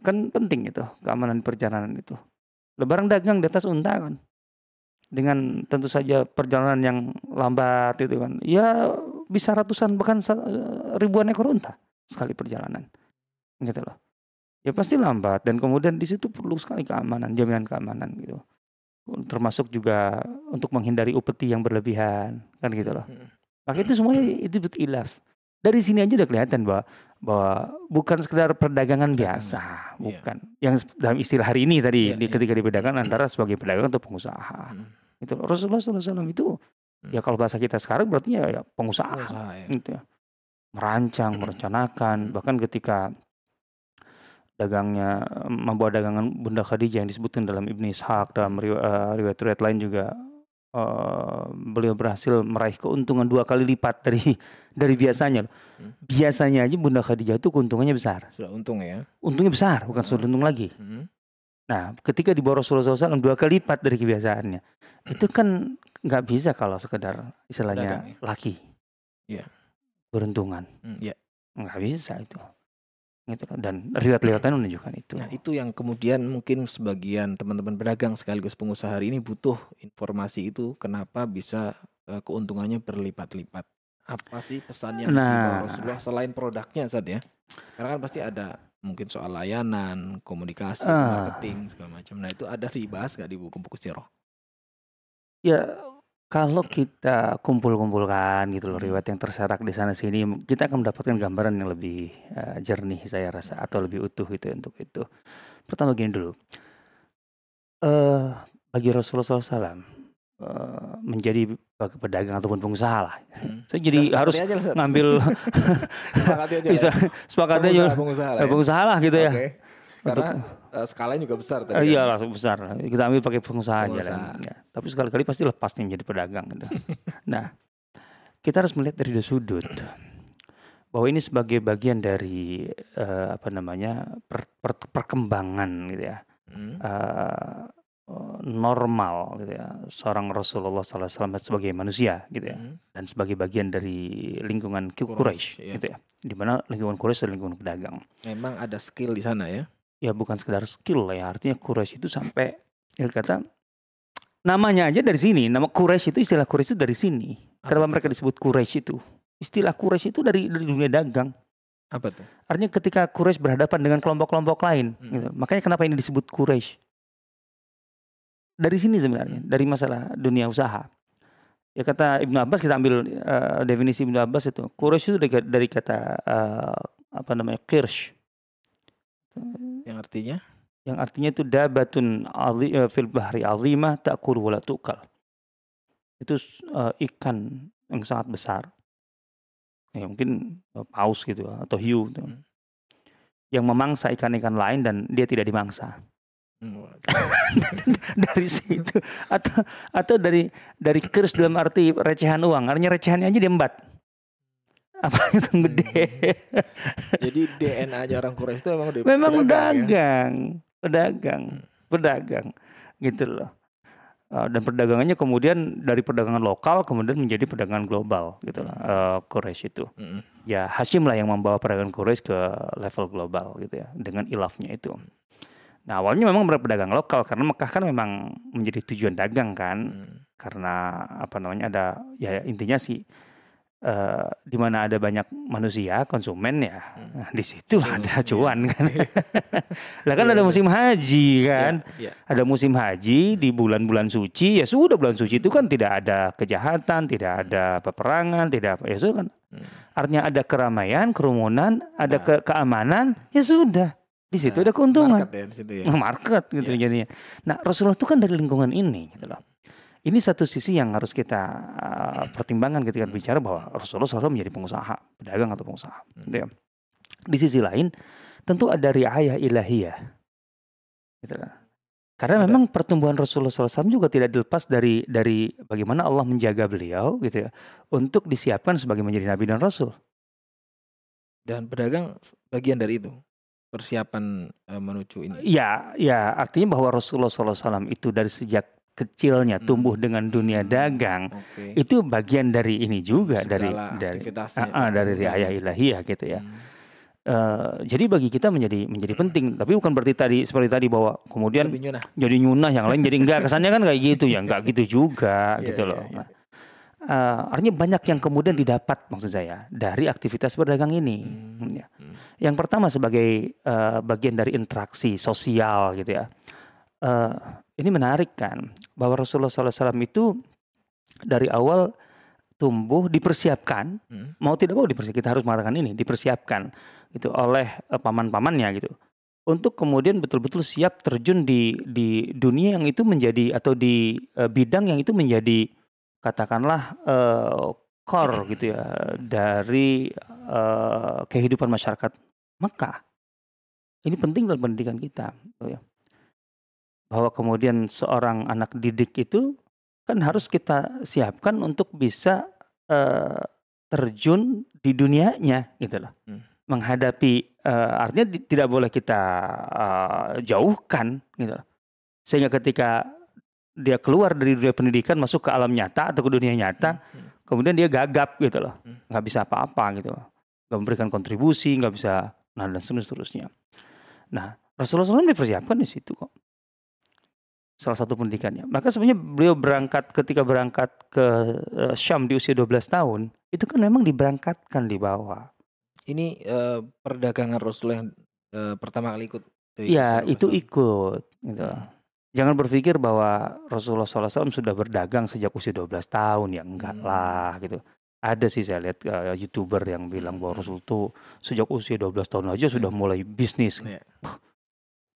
Speaker 1: Kan penting itu keamanan perjalanan itu. Lebaran dagang di atas unta kan, dengan tentu saja perjalanan yang lambat itu kan, ya bisa ratusan bahkan sa- ribuan ekor unta sekali perjalanan, gitu loh. Ya pasti lambat dan kemudian di situ perlu sekali keamanan, jaminan keamanan gitu. termasuk juga untuk menghindari upeti yang berlebihan kan gitu loh
Speaker 2: Hmm.
Speaker 1: maka itu semuanya itu betul ilaf dari sini aja udah kelihatan bahwa bahwa bukan sekedar perdagangan biasa
Speaker 2: Iya.
Speaker 1: bukan yang dalam istilah hari ini tadi di,
Speaker 2: iya.
Speaker 1: ketika dibedakan antara sebagai pedagang atau pengusaha
Speaker 2: Hmm.
Speaker 1: itu. Rasulullah SAW itu
Speaker 2: Hmm.
Speaker 1: ya kalau bahasa kita sekarang berarti ya, ya pengusaha
Speaker 2: Pengusaha ya.
Speaker 1: gitu ya. Merancang merencanakan bahkan ketika dagangnya membawa dagangan Bunda Khadijah yang disebutkan dalam Ibnu Ishaq dalam eh, riwayat-riwayat lain juga eh, beliau berhasil meraih keuntungan dua kali lipat dari dari biasanya biasanya aja Bunda Khadijah itu keuntungannya besar
Speaker 2: Sudah untung ya.
Speaker 1: untungnya besar bukan sudah untung lagi
Speaker 2: Hmm.
Speaker 1: nah ketika di bawah Rasulullah SAW dua kali lipat dari kebiasaannya itu kan nggak bisa kalau sekedar istilahnya
Speaker 2: ya?
Speaker 1: laki
Speaker 2: Iya.
Speaker 1: Beruntungan
Speaker 2: Hmm, Ya.
Speaker 1: nggak bisa itu gitu dan riwayat-riwayat lain menunjukkan itu
Speaker 2: Nah itu yang kemudian mungkin sebagian teman-teman pedagang sekaligus pengusaha hari ini butuh informasi itu kenapa bisa eh, keuntungannya berlipat-lipat. Apa sih pesan yang
Speaker 1: Nah.
Speaker 2: dibawa Rasulullah selain produknya saat ya? Karena kan pasti ada mungkin soal layanan, komunikasi,
Speaker 1: Ah.
Speaker 2: marketing segala macam. Nah itu ada dibahas nggak di buku-buku sirah?
Speaker 1: ya kalau kita kumpul-kumpulkan gitu loh
Speaker 2: Hmm.
Speaker 1: riwayat yang terserak di sana sini kita akan mendapatkan gambaran yang lebih eh, jernih saya rasa atau lebih utuh gitu ya untuk itu pertama gini dulu eh bagi Rasulullah SAW eh, menjadi pedagang ataupun pengusaha lah
Speaker 2: Hmm.
Speaker 1: saya jadi
Speaker 2: Nah,
Speaker 1: harus
Speaker 2: aja lah,
Speaker 1: ngambil
Speaker 2: Sepakati aja
Speaker 1: bisa
Speaker 2: ya.
Speaker 1: sepakatnya
Speaker 2: pengusaha, pengusaha lah
Speaker 1: eh,
Speaker 2: ya.
Speaker 1: pengusaha lah gitu ya
Speaker 2: Oke. Karena eh, skalanya juga besar tadi. Kan.
Speaker 1: iya langsung besar. Kita ambil pakai pengusaha aja lah.
Speaker 2: Pengusaha.
Speaker 1: Ya. Tapi sekali-kali pasti lepas nih menjadi pedagang gitu. nah, kita harus melihat dari dua sudut. Bahwa ini sebagai bagian dari eh, apa namanya per- per- perkembangan gitu ya.
Speaker 2: Hmm.
Speaker 1: Eh, normal gitu ya seorang Rasulullah SAW sebagai manusia gitu ya
Speaker 2: Hmm.
Speaker 1: dan sebagai bagian dari lingkungan Quraisy
Speaker 2: Quraisy, iya.
Speaker 1: gitu ya di mana lingkungan Quraisy adalah lingkungan pedagang
Speaker 2: Memang ada skill di sana ya.
Speaker 1: Ya bukan sekedar skill lah ya. Artinya Quraisy itu sampai ya kata namanya aja dari sini. Nama Quraisy itu istilah Quraisy itu dari sini. Kenapa
Speaker 2: Apa
Speaker 1: mereka disebut Quraisy itu? Istilah Quraisy itu dari dari dunia dagang.
Speaker 2: Apa tuh?
Speaker 1: artinya ketika Quraisy berhadapan dengan kelompok-kelompok lain
Speaker 2: Hmm.
Speaker 1: gitu. makanya kenapa ini disebut Quraisy? Dari sini sebenarnya dari masalah dunia usaha. Ya kata Ibnu Abbas kita ambil eh, definisi Ibnu Abbas itu. Quraisy itu dari, dari kata eh, apa namanya kirsh
Speaker 2: Yang artinya
Speaker 1: yang artinya itu dabatun ali, eh, fil bahri azimah ta'kul wala tukal. Itu eh, ikan yang sangat besar. Ya, mungkin eh, paus gitu atau hiu gitu.
Speaker 2: Hmm.
Speaker 1: Yang memangsa ikan-ikan lain dan dia tidak dimangsa.
Speaker 2: Hmm,
Speaker 1: dari situ atau atau dari dari kers dalam arti recehan uang. Artinya recehannya aja diembat. Apa itu gede?
Speaker 2: Jadi DNA-nya orang Quraisy itu memang udah
Speaker 1: Memang
Speaker 2: pedagang ya?
Speaker 1: dagang, pedagang, pedagang, gitu loh. Uh, dan perdagangannya kemudian dari perdagangan lokal kemudian menjadi perdagangan global gitu lah uh, Quraisy itu.
Speaker 2: Mm-mm.
Speaker 1: Ya Hashim lah yang membawa perdagangan Quraisy ke level global gitu ya dengan ilafnya itu. Nah awalnya memang berpedagang lokal karena Mekah kan memang menjadi tujuan dagang kan
Speaker 2: Mm.
Speaker 1: karena apa namanya ada ya intinya sih eh, di mana ada banyak manusia konsumen ya
Speaker 2: Hmm.
Speaker 1: nah, di situ
Speaker 2: Betul,
Speaker 1: ada
Speaker 2: iya.
Speaker 1: cuan kan lah kan
Speaker 2: Iya,
Speaker 1: ada
Speaker 2: betul.
Speaker 1: musim haji kan
Speaker 2: Ya, ya.
Speaker 1: ada musim haji di bulan-bulan suci ya sudah bulan suci itu kan tidak ada kejahatan tidak ada peperangan tidak apa ya sudah kan
Speaker 2: Hmm.
Speaker 1: artinya ada keramaian kerumunan ada
Speaker 2: Nah.
Speaker 1: ke- keamanan ya sudah di situ
Speaker 2: Nah,
Speaker 1: ada keuntungan
Speaker 2: Market ya di situ ya.
Speaker 1: market gitu
Speaker 2: Iya.
Speaker 1: jadinya. Nah Rasulullah itu kan dari lingkungan ini gitu loh. Ini satu sisi yang harus kita uh, pertimbangkan ketika bicara bahwa Rasulullah SAW menjadi pengusaha, pedagang atau pengusaha.
Speaker 2: Hmm.
Speaker 1: gitu ya. Di sisi lain tentu ada riayah ilahiyah. Gitu loh. Karena
Speaker 2: Ada.
Speaker 1: memang pertumbuhan Rasulullah SAW juga tidak dilepas dari dari bagaimana Allah menjaga beliau gitu ya untuk disiapkan sebagai menjadi nabi dan rasul.
Speaker 2: Dan pedagang bagian dari itu. Persiapan eh, menuju ini.
Speaker 1: Ya, ya artinya bahwa Rasulullah SAW itu dari sejak kecilnya
Speaker 2: Hmm.
Speaker 1: tumbuh dengan dunia
Speaker 2: Hmm.
Speaker 1: dagang
Speaker 2: Oke.
Speaker 1: itu bagian dari ini juga dari
Speaker 2: Segala
Speaker 1: dari. Ah, ah, dari
Speaker 2: Pedagang.
Speaker 1: riayah ilahiyah gitu ya.
Speaker 2: Hmm.
Speaker 1: Eh, jadi bagi kita menjadi menjadi penting, tapi bukan berarti tadi seperti tadi bahwa kemudian
Speaker 2: Lebih nyunah.
Speaker 1: jadi nyunah yang lain jadi enggak kesannya kan kayak gitu ya enggak gitu juga
Speaker 2: Iya,
Speaker 1: gitu
Speaker 2: iya,
Speaker 1: loh.
Speaker 2: iya.
Speaker 1: Nah, eh, artinya banyak yang kemudian didapat maksud saya dari aktivitas berdagang ini.
Speaker 2: Hmm.
Speaker 1: Ya.
Speaker 2: Hmm.
Speaker 1: Yang pertama sebagai eh, bagian dari interaksi sosial gitu ya. Eh, ini menarik kan bahwa Rasulullah SAW itu dari awal tumbuh dipersiapkan
Speaker 2: Hmm.
Speaker 1: mau tidak mau dipersiapkan kita harus mengatakan ini dipersiapkan itu oleh eh, paman-pamannya gitu untuk kemudian betul-betul siap terjun di di dunia yang itu menjadi atau di eh, bidang yang itu menjadi katakanlah eh, core gitu ya dari eh, kehidupan masyarakat Mekah ini penting dalam pendidikan kita gitu ya. Bahwa kemudian seorang anak didik itu kan harus kita siapkan untuk bisa eh, terjun di dunianya gitu loh.
Speaker 2: Hmm.
Speaker 1: Menghadapi eh, artinya ti- tidak boleh kita eh, jauhkan gitu loh. Sehingga ketika dia keluar dari dunia pendidikan masuk ke alam nyata atau ke dunia nyata,
Speaker 2: Hmm.
Speaker 1: kemudian dia gagap gitu loh.
Speaker 2: Hmm.
Speaker 1: nggak bisa apa-apa gitu loh. nggak memberikan kontribusi, nggak bisa nah dan seterusnya. Nah, Rasulullah SAW dipersiapkan di situ kok salah satu pendidikannya. Maka sebenarnya beliau berangkat ketika berangkat ke eh, Syam di usia 12 tahun, itu kan memang diberangkatkan di bawah.
Speaker 2: Ini eh, perdagangan Rasulullah yang eh, pertama kali ikut.
Speaker 1: Iya, itu ikut gitu. Jangan berpikir bahwa Rasulullah SAW sudah berdagang sejak usia 12 tahun, ya enggak
Speaker 2: Hmm.
Speaker 1: lah gitu. Ada sih saya lihat eh, YouTuber yang bilang bahwa Rasul tuh sejak usia 12 tahun aja sudah mulai bisnis.
Speaker 2: Iya.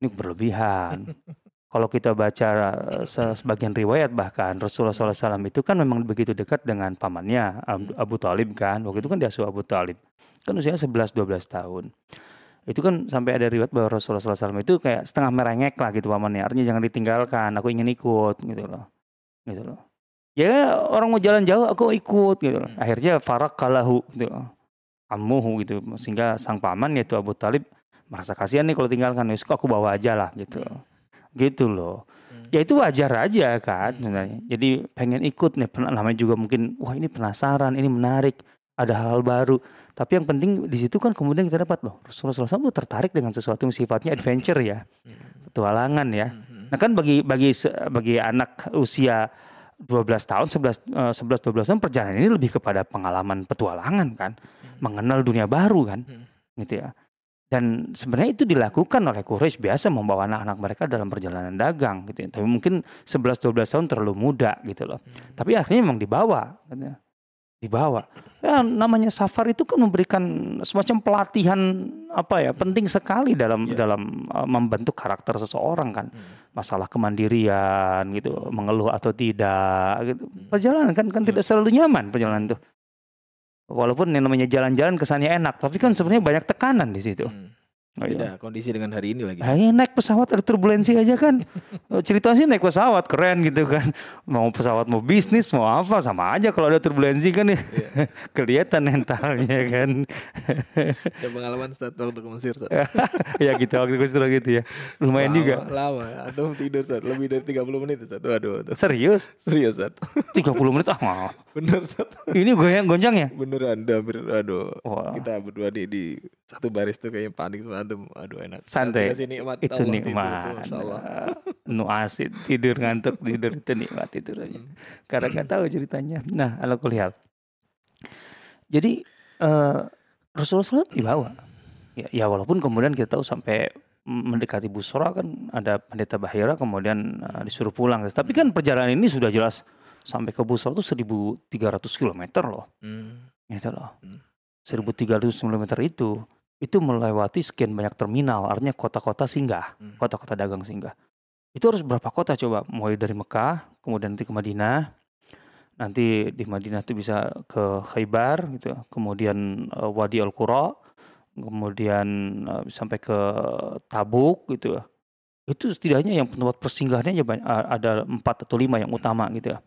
Speaker 1: Ini berlebihan. Kalau kita baca eh, se- sebagian riwayat bahkan Rasulullah SAW itu kan memang begitu dekat dengan pamannya Ab- Abu Talib kan. Waktu itu kan diasuh Abu Talib. Kan usianya 11-12 tahun. Itu kan sampai ada riwayat bahwa Rasulullah SAW itu kayak setengah merengek lah gitu pamannya. Artinya jangan ditinggalkan, aku ingin ikut gitu loh. Gitu loh. Ya orang mau jalan jauh aku ikut gitu loh. Akhirnya farak kalahu gitu loh. Amuhu gitu. Sehingga sang paman yaitu Abu Talib merasa kasihan nih kalau tinggalkan. Wis kok aku bawa aja lah gitu. Gitu loh.
Speaker 2: Hmm.
Speaker 1: Ya itu wajar aja kan sebenarnya. Jadi pengen ikut nih pen- namanya juga mungkin wah ini penasaran, ini menarik, ada hal-hal baru. Tapi yang penting di situ kan kemudian kita dapat loh Rasulullah SAW tertarik dengan sesuatu yang sifatnya adventure ya,
Speaker 2: Hmm.
Speaker 1: petualangan ya.
Speaker 2: Hmm.
Speaker 1: Nah kan bagi bagi bagi anak usia 12 tahun, 11 eh, 11 12 tahun perjalanan ini lebih kepada pengalaman petualangan kan, mengenal dunia baru kan. Gitu ya. Dan sebenarnya itu dilakukan oleh Quraisy biasa membawa anak-anak mereka dalam perjalanan dagang gitu ya. Tapi mungkin 11 12 tahun terlalu muda gitu loh. Tapi akhirnya memang dibawa gitu. Dibawa. Ya, namanya safar itu kan memberikan semacam pelatihan apa ya penting sekali dalam
Speaker 2: Ya.
Speaker 1: dalam uh, membentuk karakter seseorang kan
Speaker 2: Hmm.
Speaker 1: masalah kemandirian gitu mengeluh atau tidak gitu perjalanan kan kan tidak selalu nyaman perjalanan itu walaupun yang namanya jalan-jalan kesannya enak tapi kan sebenarnya banyak tekanan di situ
Speaker 2: Hmm.
Speaker 1: Oh, iya.
Speaker 2: Beda kondisi dengan hari ini lagi.
Speaker 1: Ah, iya, naik pesawat ada turbulensi aja kan cerita sih naik pesawat keren gitu kan mau pesawat mau bisnis mau apa sama aja kalau ada turbulensi kan ya kelihatan mentalnya kan
Speaker 2: Ada pengalaman saat waktu ke Mesir
Speaker 1: ya gitu waktu gue sudah gitu ya lumayan
Speaker 2: Lama,
Speaker 1: juga
Speaker 2: Lama. Atau tidur Ustaz. Lebih dari 30 menit Ustaz. Waduh. Waduh.
Speaker 1: serius
Speaker 2: Serius Ustaz.
Speaker 1: 30 menit ah mau.
Speaker 2: Bener Ustaz.
Speaker 1: ini goyang gonjang ya
Speaker 2: Beneran hampir aduh.
Speaker 1: Wah.
Speaker 2: Kita berdua di, di satu baris tuh kayaknya panik semua antum. Aduh enak.
Speaker 1: Santai.
Speaker 2: Nikmat
Speaker 1: itu
Speaker 2: Allah tidur
Speaker 1: nikmat
Speaker 2: Allah.
Speaker 1: nu asid tidur ngantuk tidur itu nikmat tidur aja karena nggak tahu ceritanya nah ala kuliah jadi eh, Rasulullah SAW dibawa ya, ya walaupun kemudian kita tahu sampai mendekati Busra kan ada pendeta Bahira kemudian eh, disuruh pulang tapi kan perjalanan ini sudah jelas sampai ke Busra itu 1300 km loh
Speaker 2: Hmm.
Speaker 1: gitu loh.
Speaker 2: Hmm.
Speaker 1: 1300 km itu itu melewati sekian banyak terminal, artinya kota-kota singgah,
Speaker 2: Hmm.
Speaker 1: kota-kota dagang singgah. Itu harus berapa kota coba? Mulai dari Mekah, kemudian nanti ke Madinah. Nanti di Madinah itu bisa ke Khaybar gitu, kemudian eh, Wadi Al-Qura, kemudian eh, sampai ke Tabuk gitu. Itu setidaknya yang tempat persinggahannya aja banyak, ada empat atau lima yang utama gitu ya.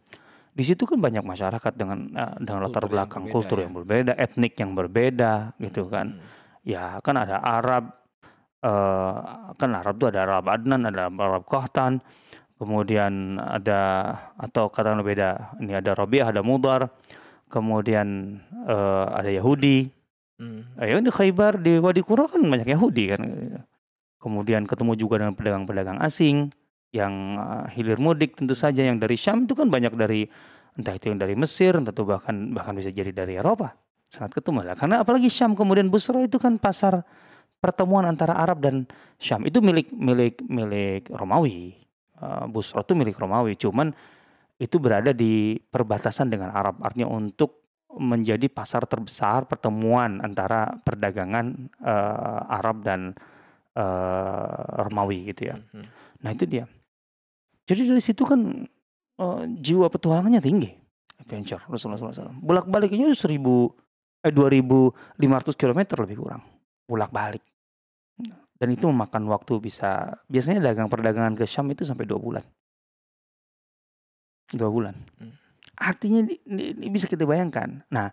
Speaker 1: Di situ kan banyak masyarakat dengan eh, dengan latar
Speaker 2: Kultur yang
Speaker 1: belakang
Speaker 2: berbeda
Speaker 1: kultur
Speaker 2: ya.
Speaker 1: yang berbeda, etnik yang berbeda gitu kan.
Speaker 2: Hmm.
Speaker 1: Ya kan ada Arab, eh kan Arab tuh ada Arab Adnan, ada Arab Qahtan, kemudian ada atau katakanlah beda, ini ada Rabi'ah, ada Mudar, kemudian eh, ada Yahudi.
Speaker 2: Hmm.
Speaker 1: Eh, yang di Khaybar di Wadi Qura kan banyak Yahudi kan. Kemudian ketemu juga dengan pedagang-pedagang asing yang eh, hilir mudik tentu saja yang dari Syam itu kan banyak dari entah itu yang dari Mesir, entah itu bahkan bahkan bisa jadi dari Eropa. Sangat ketemu lah. Karena apalagi Syam kemudian Busra itu kan pasar pertemuan antara Arab dan Syam itu milik milik milik Romawi. uh, Busra itu milik Romawi, cuman itu berada di perbatasan dengan Arab. Artinya untuk menjadi pasar terbesar pertemuan antara perdagangan uh, Arab dan uh, Romawi gitu ya. Hmm. Nah itu dia. Jadi dari situ kan uh, jiwa petualangannya tinggi. Adventure Rasulullah SAW. Bolak baliknya seribu eh 2.500 km lebih kurang. Bolak balik. Dan itu memakan waktu bisa biasanya dagang perdagangan ke Syam itu sampai dua bulan. Dua bulan. Hmm. Artinya ini, ini bisa kita bayangkan. Nah,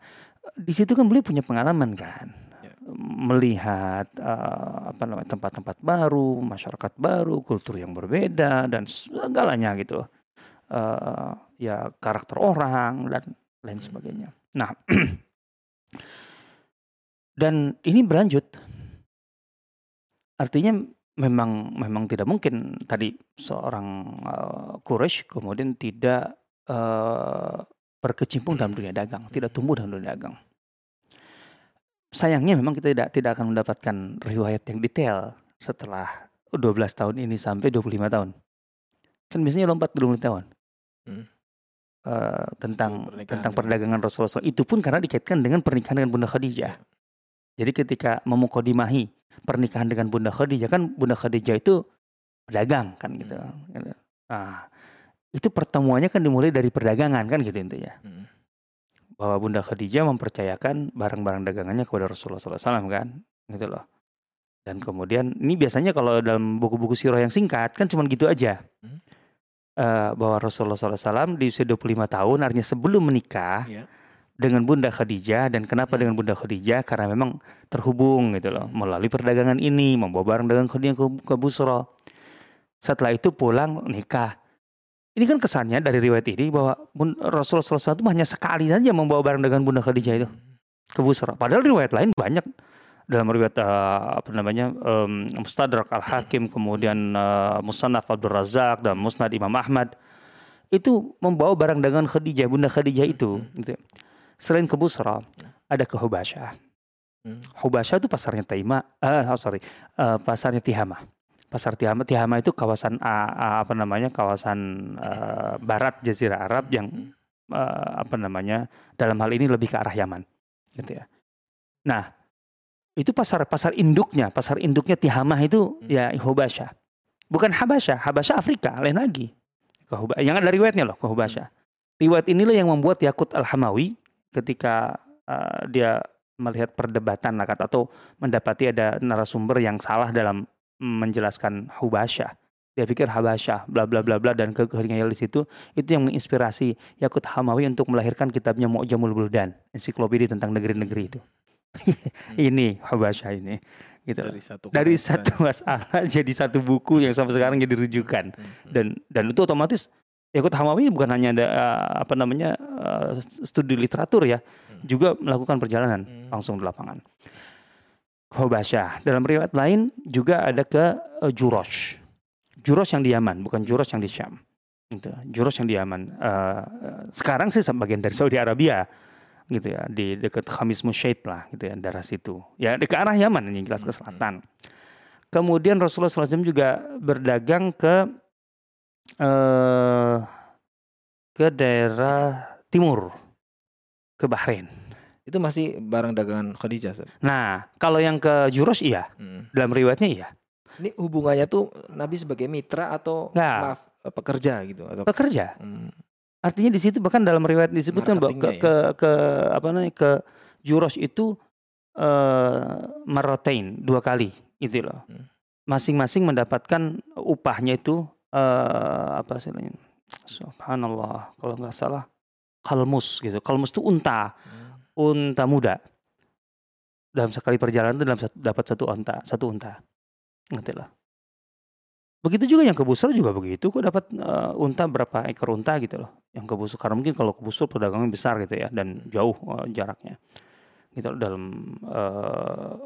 Speaker 1: di situ kan beliau punya pengalaman kan, ya. melihat uh, apa namanya tempat-tempat baru, masyarakat baru, kultur yang berbeda dan segalanya gitu. Uh, ya karakter orang dan lain hmm. sebagainya. Nah, dan ini berlanjut. Artinya memang memang tidak mungkin tadi seorang uh, Quraisy kemudian tidak uh, berkecimpung dalam dunia dagang, tidak tumbuh dalam dunia dagang. Sayangnya memang kita tidak tidak akan mendapatkan riwayat yang detail setelah 12 tahun ini sampai 25 tahun. Kan biasanya lompat 25 tahun. Hmm. Uh, tentang tentang ya. perdagangan Rasulullah SAW. Itu pun karena dikaitkan dengan pernikahan dengan Bunda Khadijah. Ya. Jadi ketika memukodimahi pernikahan dengan Bunda Khadijah kan Bunda Khadijah itu pedagang kan gitu. Hmm. Nah, itu pertemuannya kan dimulai dari perdagangan kan gitu intinya. Hmm. Bahwa Bunda Khadijah mempercayakan barang-barang dagangannya kepada Rasulullah SAW kan, gitu loh. Dan kemudian ini biasanya kalau dalam buku-buku sirah yang singkat kan cuma gitu aja. Hmm. Uh, bahwa Rasulullah SAW di usia 25 tahun artinya sebelum menikah yeah. dengan Bunda Khadijah dan kenapa hmm. dengan Bunda Khadijah karena memang terhubung gitu loh melalui perdagangan ini membawa barang dagangan Khadijah ke, ke Busro. Setelah itu pulang nikah ini kan kesannya dari riwayat ini bahwa Rasulullah SAW itu hanya sekali saja membawa barang dengan Bunda Khadijah itu ke Busra. Padahal riwayat lain banyak dalam riwayat uh, apa namanya um, Mustadrak Al Hakim kemudian uh, Musnad Abdul Razak dan Musnad Imam Ahmad itu membawa barang dengan Khadijah Bunda Khadijah itu. Gitu. Selain ke Busra ada ke Hubasyah. Hmm. Hubasyah itu pasarnya Taima, uh, oh sorry, uh, pasarnya Tihama. Pasar Tihama. Tihama itu kawasan uh, apa namanya kawasan uh, barat Jazirah Arab yang uh, apa namanya dalam hal ini lebih ke arah Yaman, gitu ya. Nah itu pasar pasar induknya, pasar induknya Tihama itu ya Hubasha. Bukan Habasha, Habasha Afrika, lain lagi. Yang ada riwayatnya loh ke Hubasha. Riwayat inilah yang membuat Yakut Al-Hamawi ketika uh, dia melihat perdebatan atau mendapati ada narasumber yang salah dalam menjelaskan Hubasyah. Dia pikir Habasyah, bla bla bla bla dan kekeringan di situ itu yang menginspirasi Yakut Hamawi untuk melahirkan kitabnya Mu'jamul Buldan, ensiklopedia tentang negeri-negeri itu. ini Habasyah ini gitu. Dari satu dari satu masalah jadi satu buku yang sampai sekarang jadi rujukan. Dan dan itu otomatis Yakut Hamawi bukan hanya ada uh, apa namanya uh, studi literatur ya, hmm. juga melakukan perjalanan hmm. langsung di lapangan. Hobasyah. Dalam riwayat lain juga ada ke uh, Jurosh. Jurosh yang di Yaman, bukan Jurosh yang di Syam. Gitu. Jurosh yang di Yaman. Uh, sekarang sih bagian dari Saudi Arabia gitu ya di dekat Khamis Musyaid lah gitu ya daerah situ ya di ke arah Yaman ini jelas ke selatan kemudian Rasulullah SAW juga berdagang ke uh, ke daerah timur ke Bahrain
Speaker 2: itu masih barang dagangan Khadijah. Sir.
Speaker 1: Nah, kalau yang ke Juros iya. Hmm. Dalam riwayatnya iya.
Speaker 2: Ini hubungannya tuh Nabi sebagai mitra atau
Speaker 1: nah,
Speaker 2: maaf pekerja gitu atau
Speaker 1: pekerja. Hmm. Artinya di situ bahkan dalam riwayat disebutkan bahwa ke, ya? ke ke apa namanya ke Juros itu uh, marotain dua kali itu loh. Hmm. Masing-masing mendapatkan upahnya itu uh, apa sih Subhanallah kalau nggak salah kalmus gitu. Kalmus itu unta. Hmm unta muda. Dalam sekali perjalanan itu dalam satu, dapat satu unta, satu unta. Ngerti lah. Begitu juga yang ke Busur juga begitu. Kok dapat uh, unta berapa ekor unta gitu loh. Yang ke Busur karena mungkin kalau ke Busur perdagangan besar gitu ya dan jauh uh, jaraknya. Gitu loh, dalam uh,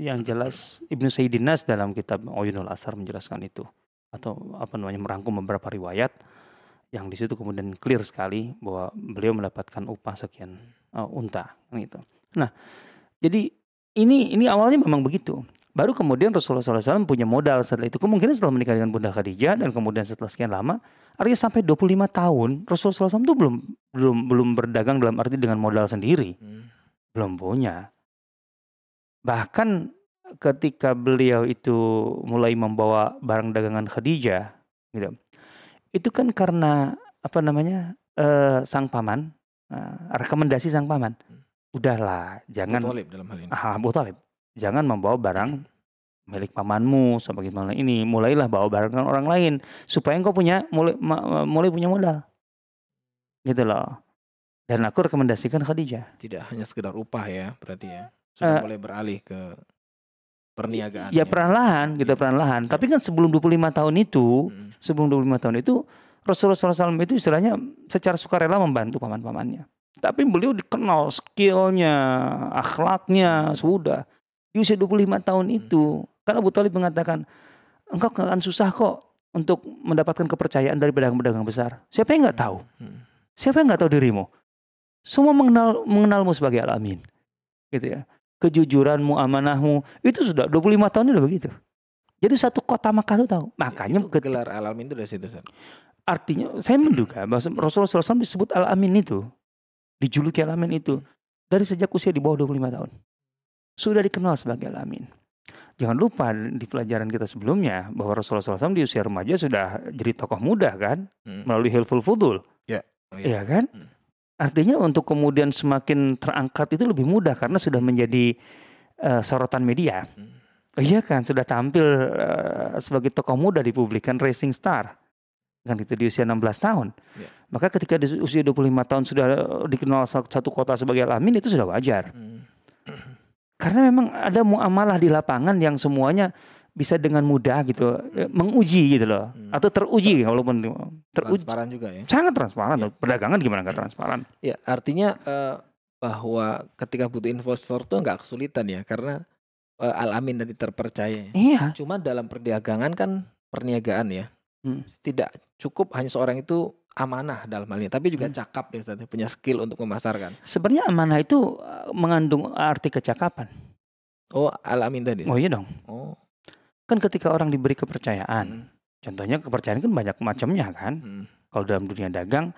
Speaker 1: yang jelas Ibnu Sayyidin Nas dalam kitab Oyunul Asar menjelaskan itu atau apa namanya merangkum beberapa riwayat yang di situ kemudian clear sekali bahwa beliau mendapatkan upah sekian uh, unta gitu. Nah, jadi ini ini awalnya memang begitu. Baru kemudian Rasulullah SAW punya modal setelah itu. Kemungkinan setelah menikah dengan Bunda Khadijah dan kemudian setelah sekian lama, artinya sampai 25 tahun Rasulullah SAW itu belum belum belum berdagang dalam arti dengan modal sendiri,
Speaker 2: Hmm.
Speaker 1: belum punya. Bahkan ketika beliau itu mulai membawa barang dagangan Khadijah, gitu, itu kan karena apa namanya eh, sang paman, eh, rekomendasi sang paman, udahlah jangan
Speaker 2: Abu Thalib dalam hal ini.
Speaker 1: ah, Abu Talib, jangan membawa barang milik pamanmu sebagaimana ini mulailah bawa barang dengan orang lain supaya engkau punya mulai mulai punya modal gitu loh dan aku rekomendasikan Khadijah
Speaker 2: Tidak hanya sekedar upah ya, berarti ya. Sudah
Speaker 1: Eh,
Speaker 2: mulai beralih ke perniagaan.
Speaker 1: ya perlahan gitu
Speaker 2: Iya.
Speaker 1: perlahan tapi kan sebelum 25 tahun itu
Speaker 2: Hmm.
Speaker 1: sebelum 25 tahun itu Rasulullah SAW itu istilahnya secara sukarela membantu paman-pamannya tapi beliau dikenal skillnya akhlaknya sudah di usia 25 tahun itu kan Abu Talib mengatakan engkau akan susah kok untuk mendapatkan kepercayaan dari pedagang-pedagang besar. Siapa yang nggak tahu?
Speaker 2: Hmm.
Speaker 1: siapa yang nggak tahu dirimu? Semua mengenal mengenalmu sebagai Al-Amin. Gitu ya. Kejujuranmu amanahmu itu sudah 25 tahun udah begitu. Jadi satu kota Makkah tuh tahu. Makanya
Speaker 2: Itu gelar alamin itu dari situ. Ustaz.
Speaker 1: artinya saya menduga bahwa Rasulullah SAW disebut Al-Amin itu dijuluki Al-Amin itu dari sejak usia di bawah 25 tahun sudah dikenal sebagai Al-Amin jangan lupa di pelajaran kita sebelumnya bahwa Rasulullah SAW di usia remaja sudah jadi tokoh muda kan
Speaker 2: Hmm.
Speaker 1: melalui Hilful Fudul
Speaker 2: Oh,
Speaker 1: Iya kan
Speaker 2: Hmm.
Speaker 1: artinya untuk kemudian semakin terangkat itu lebih mudah karena sudah menjadi eh, sorotan media
Speaker 2: Hmm.
Speaker 1: Iya kan sudah tampil eh, sebagai tokoh muda di publik kan racing star kan itu di usia 16 tahun.
Speaker 2: Iya.
Speaker 1: Maka ketika di usia 25 tahun sudah dikenal sa- satu kota sebagai Al-Amin itu sudah wajar.
Speaker 2: Hmm.
Speaker 1: Karena memang ada muamalah di lapangan yang semuanya bisa dengan mudah gitu eh, menguji gitu loh
Speaker 2: Hmm.
Speaker 1: atau teruji walaupun teruji
Speaker 2: Transparan juga ya.
Speaker 1: sangat transparan
Speaker 2: Iya.
Speaker 1: perdagangan gimana nggak transparan
Speaker 2: Ya, artinya eh, bahwa ketika butuh investor tuh nggak kesulitan ya karena eh, Al-Amin tadi terpercaya. ya.
Speaker 1: iya
Speaker 2: Cuma dalam perdagangan kan perniagaan ya.
Speaker 1: Hmm.
Speaker 2: Tidak cukup hanya seorang itu amanah dalam hal ini, tapi juga
Speaker 1: Hmm.
Speaker 2: cakap ya Ustaz, ya, punya skill untuk memasarkan.
Speaker 1: sebenarnya amanah itu eh, mengandung arti kecakapan
Speaker 2: Oh, Al-Amin tadi.
Speaker 1: oh iya dong
Speaker 2: Oh.
Speaker 1: kan ketika orang diberi kepercayaan
Speaker 2: Hmm.
Speaker 1: contohnya kepercayaan kan banyak macamnya kan
Speaker 2: Hmm.
Speaker 1: kalau dalam dunia dagang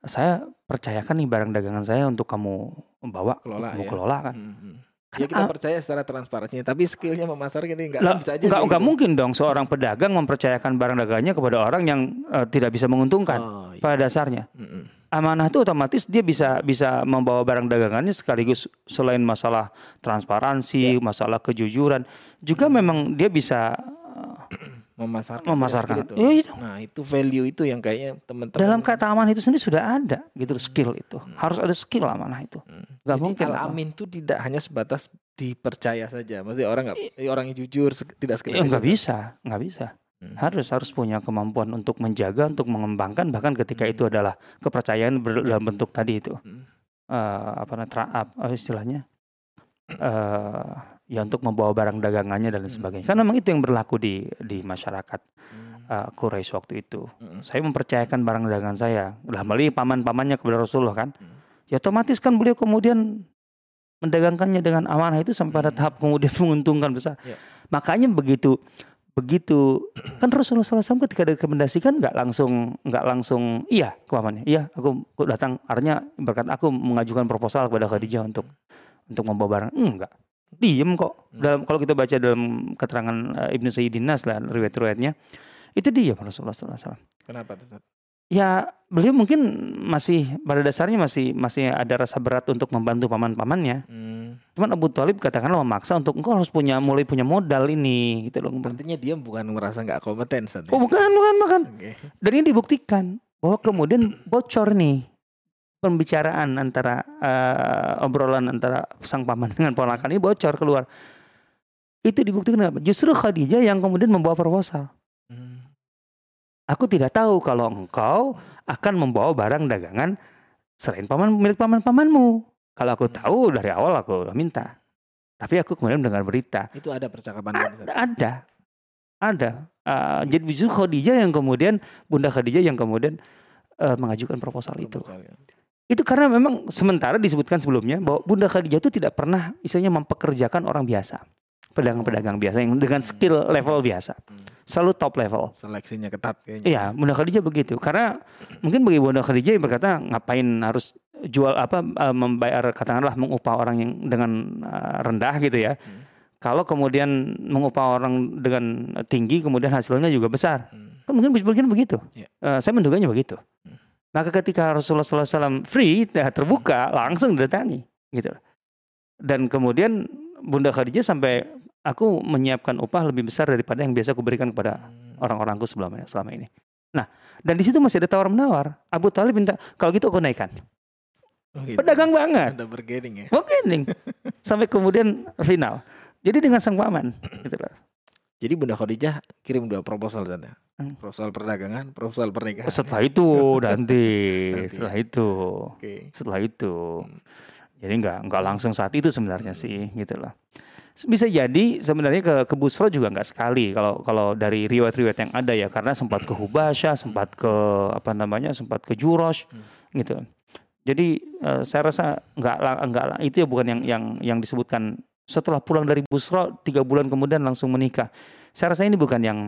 Speaker 1: saya percayakan nih barang dagangan saya untuk kamu bawa
Speaker 2: Kelola,
Speaker 1: kamu
Speaker 2: ya.
Speaker 1: kelola kan
Speaker 2: Hmm, hmm.
Speaker 1: Kan
Speaker 2: Ya kita
Speaker 1: ah,
Speaker 2: percaya secara transparannya, tapi skillnya memasarkan ini nggak
Speaker 1: lah,
Speaker 2: bisa aja.
Speaker 1: nggak
Speaker 2: kayak
Speaker 1: nggak
Speaker 2: gitu.
Speaker 1: mungkin dong seorang pedagang mempercayakan barang dagangnya kepada orang yang eh, tidak bisa menguntungkan
Speaker 2: Oh, iya.
Speaker 1: pada dasarnya
Speaker 2: Hmm, hmm.
Speaker 1: amanah itu otomatis dia bisa bisa membawa barang dagangannya sekaligus selain masalah transparansi
Speaker 2: Ya.
Speaker 1: masalah kejujuran juga memang dia bisa
Speaker 2: memasarkan.
Speaker 1: memasarkan
Speaker 2: skill itu.
Speaker 1: Ya, itu.
Speaker 2: Nah, itu value itu yang kayaknya teman-teman
Speaker 1: dalam kata amanah itu sendiri sudah ada gitu loh, skill itu harus ada skill amanah itu
Speaker 2: Hmm.
Speaker 1: Nggak
Speaker 2: Jadi
Speaker 1: mungkin
Speaker 2: amin itu tidak hanya sebatas dipercaya saja. Maksudnya orang nggak eh, orang yang jujur tidak sekedar
Speaker 1: Ya, nggak
Speaker 2: itu.
Speaker 1: bisa, nggak bisa.
Speaker 2: Hmm.
Speaker 1: Harus harus punya kemampuan untuk menjaga, untuk mengembangkan, bahkan ketika
Speaker 2: Hmm.
Speaker 1: itu adalah kepercayaan dalam bentuk tadi itu
Speaker 2: Hmm.
Speaker 1: Eh, apa namanya tra- apa istilahnya eh ya untuk membawa barang dagangannya dan lain
Speaker 2: Hmm.
Speaker 1: sebagainya. Kan memang itu yang berlaku di di masyarakat eh, Quraisy waktu itu.
Speaker 2: Hmm.
Speaker 1: Saya mempercayakan barang dagangan saya, dalam hal ini paman-pamannya kepada Rasulullah kan. Ya otomatis kan beliau kemudian mendagangkannya dengan amanah itu sampai pada tahap kemudian menguntungkan besar.
Speaker 2: Ya.
Speaker 1: Makanya begitu begitu kan Rasulullah SAW ketika direkomendasikan nggak langsung nggak langsung iya ke pamannya iya aku, aku datang artinya berkat aku mengajukan proposal kepada Khadijah untuk untuk membawa barang enggak diem kok dalam kalau kita baca dalam keterangan eh, Ibnu Sayyidin Nas lah riwayat-riwayatnya itu dia Rasulullah SAW
Speaker 2: Kenapa tuh? Ustaz?
Speaker 1: ya beliau mungkin masih pada dasarnya masih masih ada rasa berat untuk membantu paman-pamannya.
Speaker 2: Hmm.
Speaker 1: Cuman Abu Talib katakanlah memaksa untuk engkau harus punya mulai punya modal ini gitu loh.
Speaker 2: Artinya dia bukan merasa nggak kompeten Ustaz, ya?
Speaker 1: Oh bukan bukan bukan.
Speaker 2: Oke.
Speaker 1: Dan ini dibuktikan bahwa kemudian bocor nih pembicaraan antara eh, obrolan antara sang paman dengan ponakan ini bocor keluar. Itu dibuktikan apa? Justru Khadijah yang kemudian membawa proposal.
Speaker 2: Hmm.
Speaker 1: Aku tidak tahu kalau engkau akan membawa barang dagangan selain paman milik paman-pamanmu. Kalau aku tahu dari awal aku udah minta. Tapi aku kemudian mendengar berita.
Speaker 2: Itu ada percakapan Ustaz?
Speaker 1: Ada. Ada. Uh, jadi justru Khadijah yang kemudian Bunda Khadijah yang kemudian uh, mengajukan proposal itu.
Speaker 2: Proposal, ya.
Speaker 1: Itu karena memang sementara disebutkan sebelumnya bahwa Bunda Khadijah itu tidak pernah istilahnya mempekerjakan orang biasa. pedagang-pedagang biasa yang dengan skill level biasa. Selalu top level.
Speaker 2: Seleksinya ketat kayaknya.
Speaker 1: Iya, Bunda Khadijah begitu. Karena mungkin bagi Bunda Khadijah yang berkata ngapain harus jual apa eh, membayar katakanlah mengupah orang yang dengan eh, rendah gitu ya.
Speaker 2: Hmm.
Speaker 1: Kalau kemudian mengupah orang dengan tinggi kemudian hasilnya juga besar.
Speaker 2: Hmm.
Speaker 1: Kan mungkin mungkin begitu.
Speaker 2: Iya.
Speaker 1: Eh, saya menduganya begitu.
Speaker 2: Hmm.
Speaker 1: Maka ketika Rasulullah SAW free, ya, terbuka, langsung didatangi, gitu. Dan kemudian Bunda Khadijah sampai aku menyiapkan upah lebih besar daripada yang biasa aku berikan kepada orang-orangku sebelumnya selama ini. Nah, dan di situ masih ada tawar menawar. Abu Talib minta kalau gitu aku naikkan.
Speaker 2: Oh, gitu.
Speaker 1: Pedagang banget,
Speaker 2: Ada bargaining ya.
Speaker 1: bargaining sampai kemudian final. Jadi dengan sang paman, gitu loh.
Speaker 2: Jadi Bunda Khadijah kirim dua proposal sana.
Speaker 1: Hmm.
Speaker 2: Proposal perdagangan, proposal pernikahan.
Speaker 1: Setelah itu nanti,
Speaker 2: Nanti.
Speaker 1: setelah itu,
Speaker 2: Oke.
Speaker 1: setelah itu.
Speaker 2: Hmm.
Speaker 1: Jadi nggak nggak langsung saat itu sebenarnya sih, gitu loh. Bisa jadi sebenarnya ke ke Busro juga nggak sekali kalau kalau dari riwayat-riwayat yang ada ya karena sempat ke Hubasha, sempat ke apa namanya, sempat ke Jurosh,
Speaker 2: Hmm.
Speaker 1: gitu. Jadi eh, saya rasa nggak nggak itu ya bukan yang yang yang disebutkan setelah pulang dari Busro tiga bulan kemudian langsung menikah. Saya rasa ini bukan yang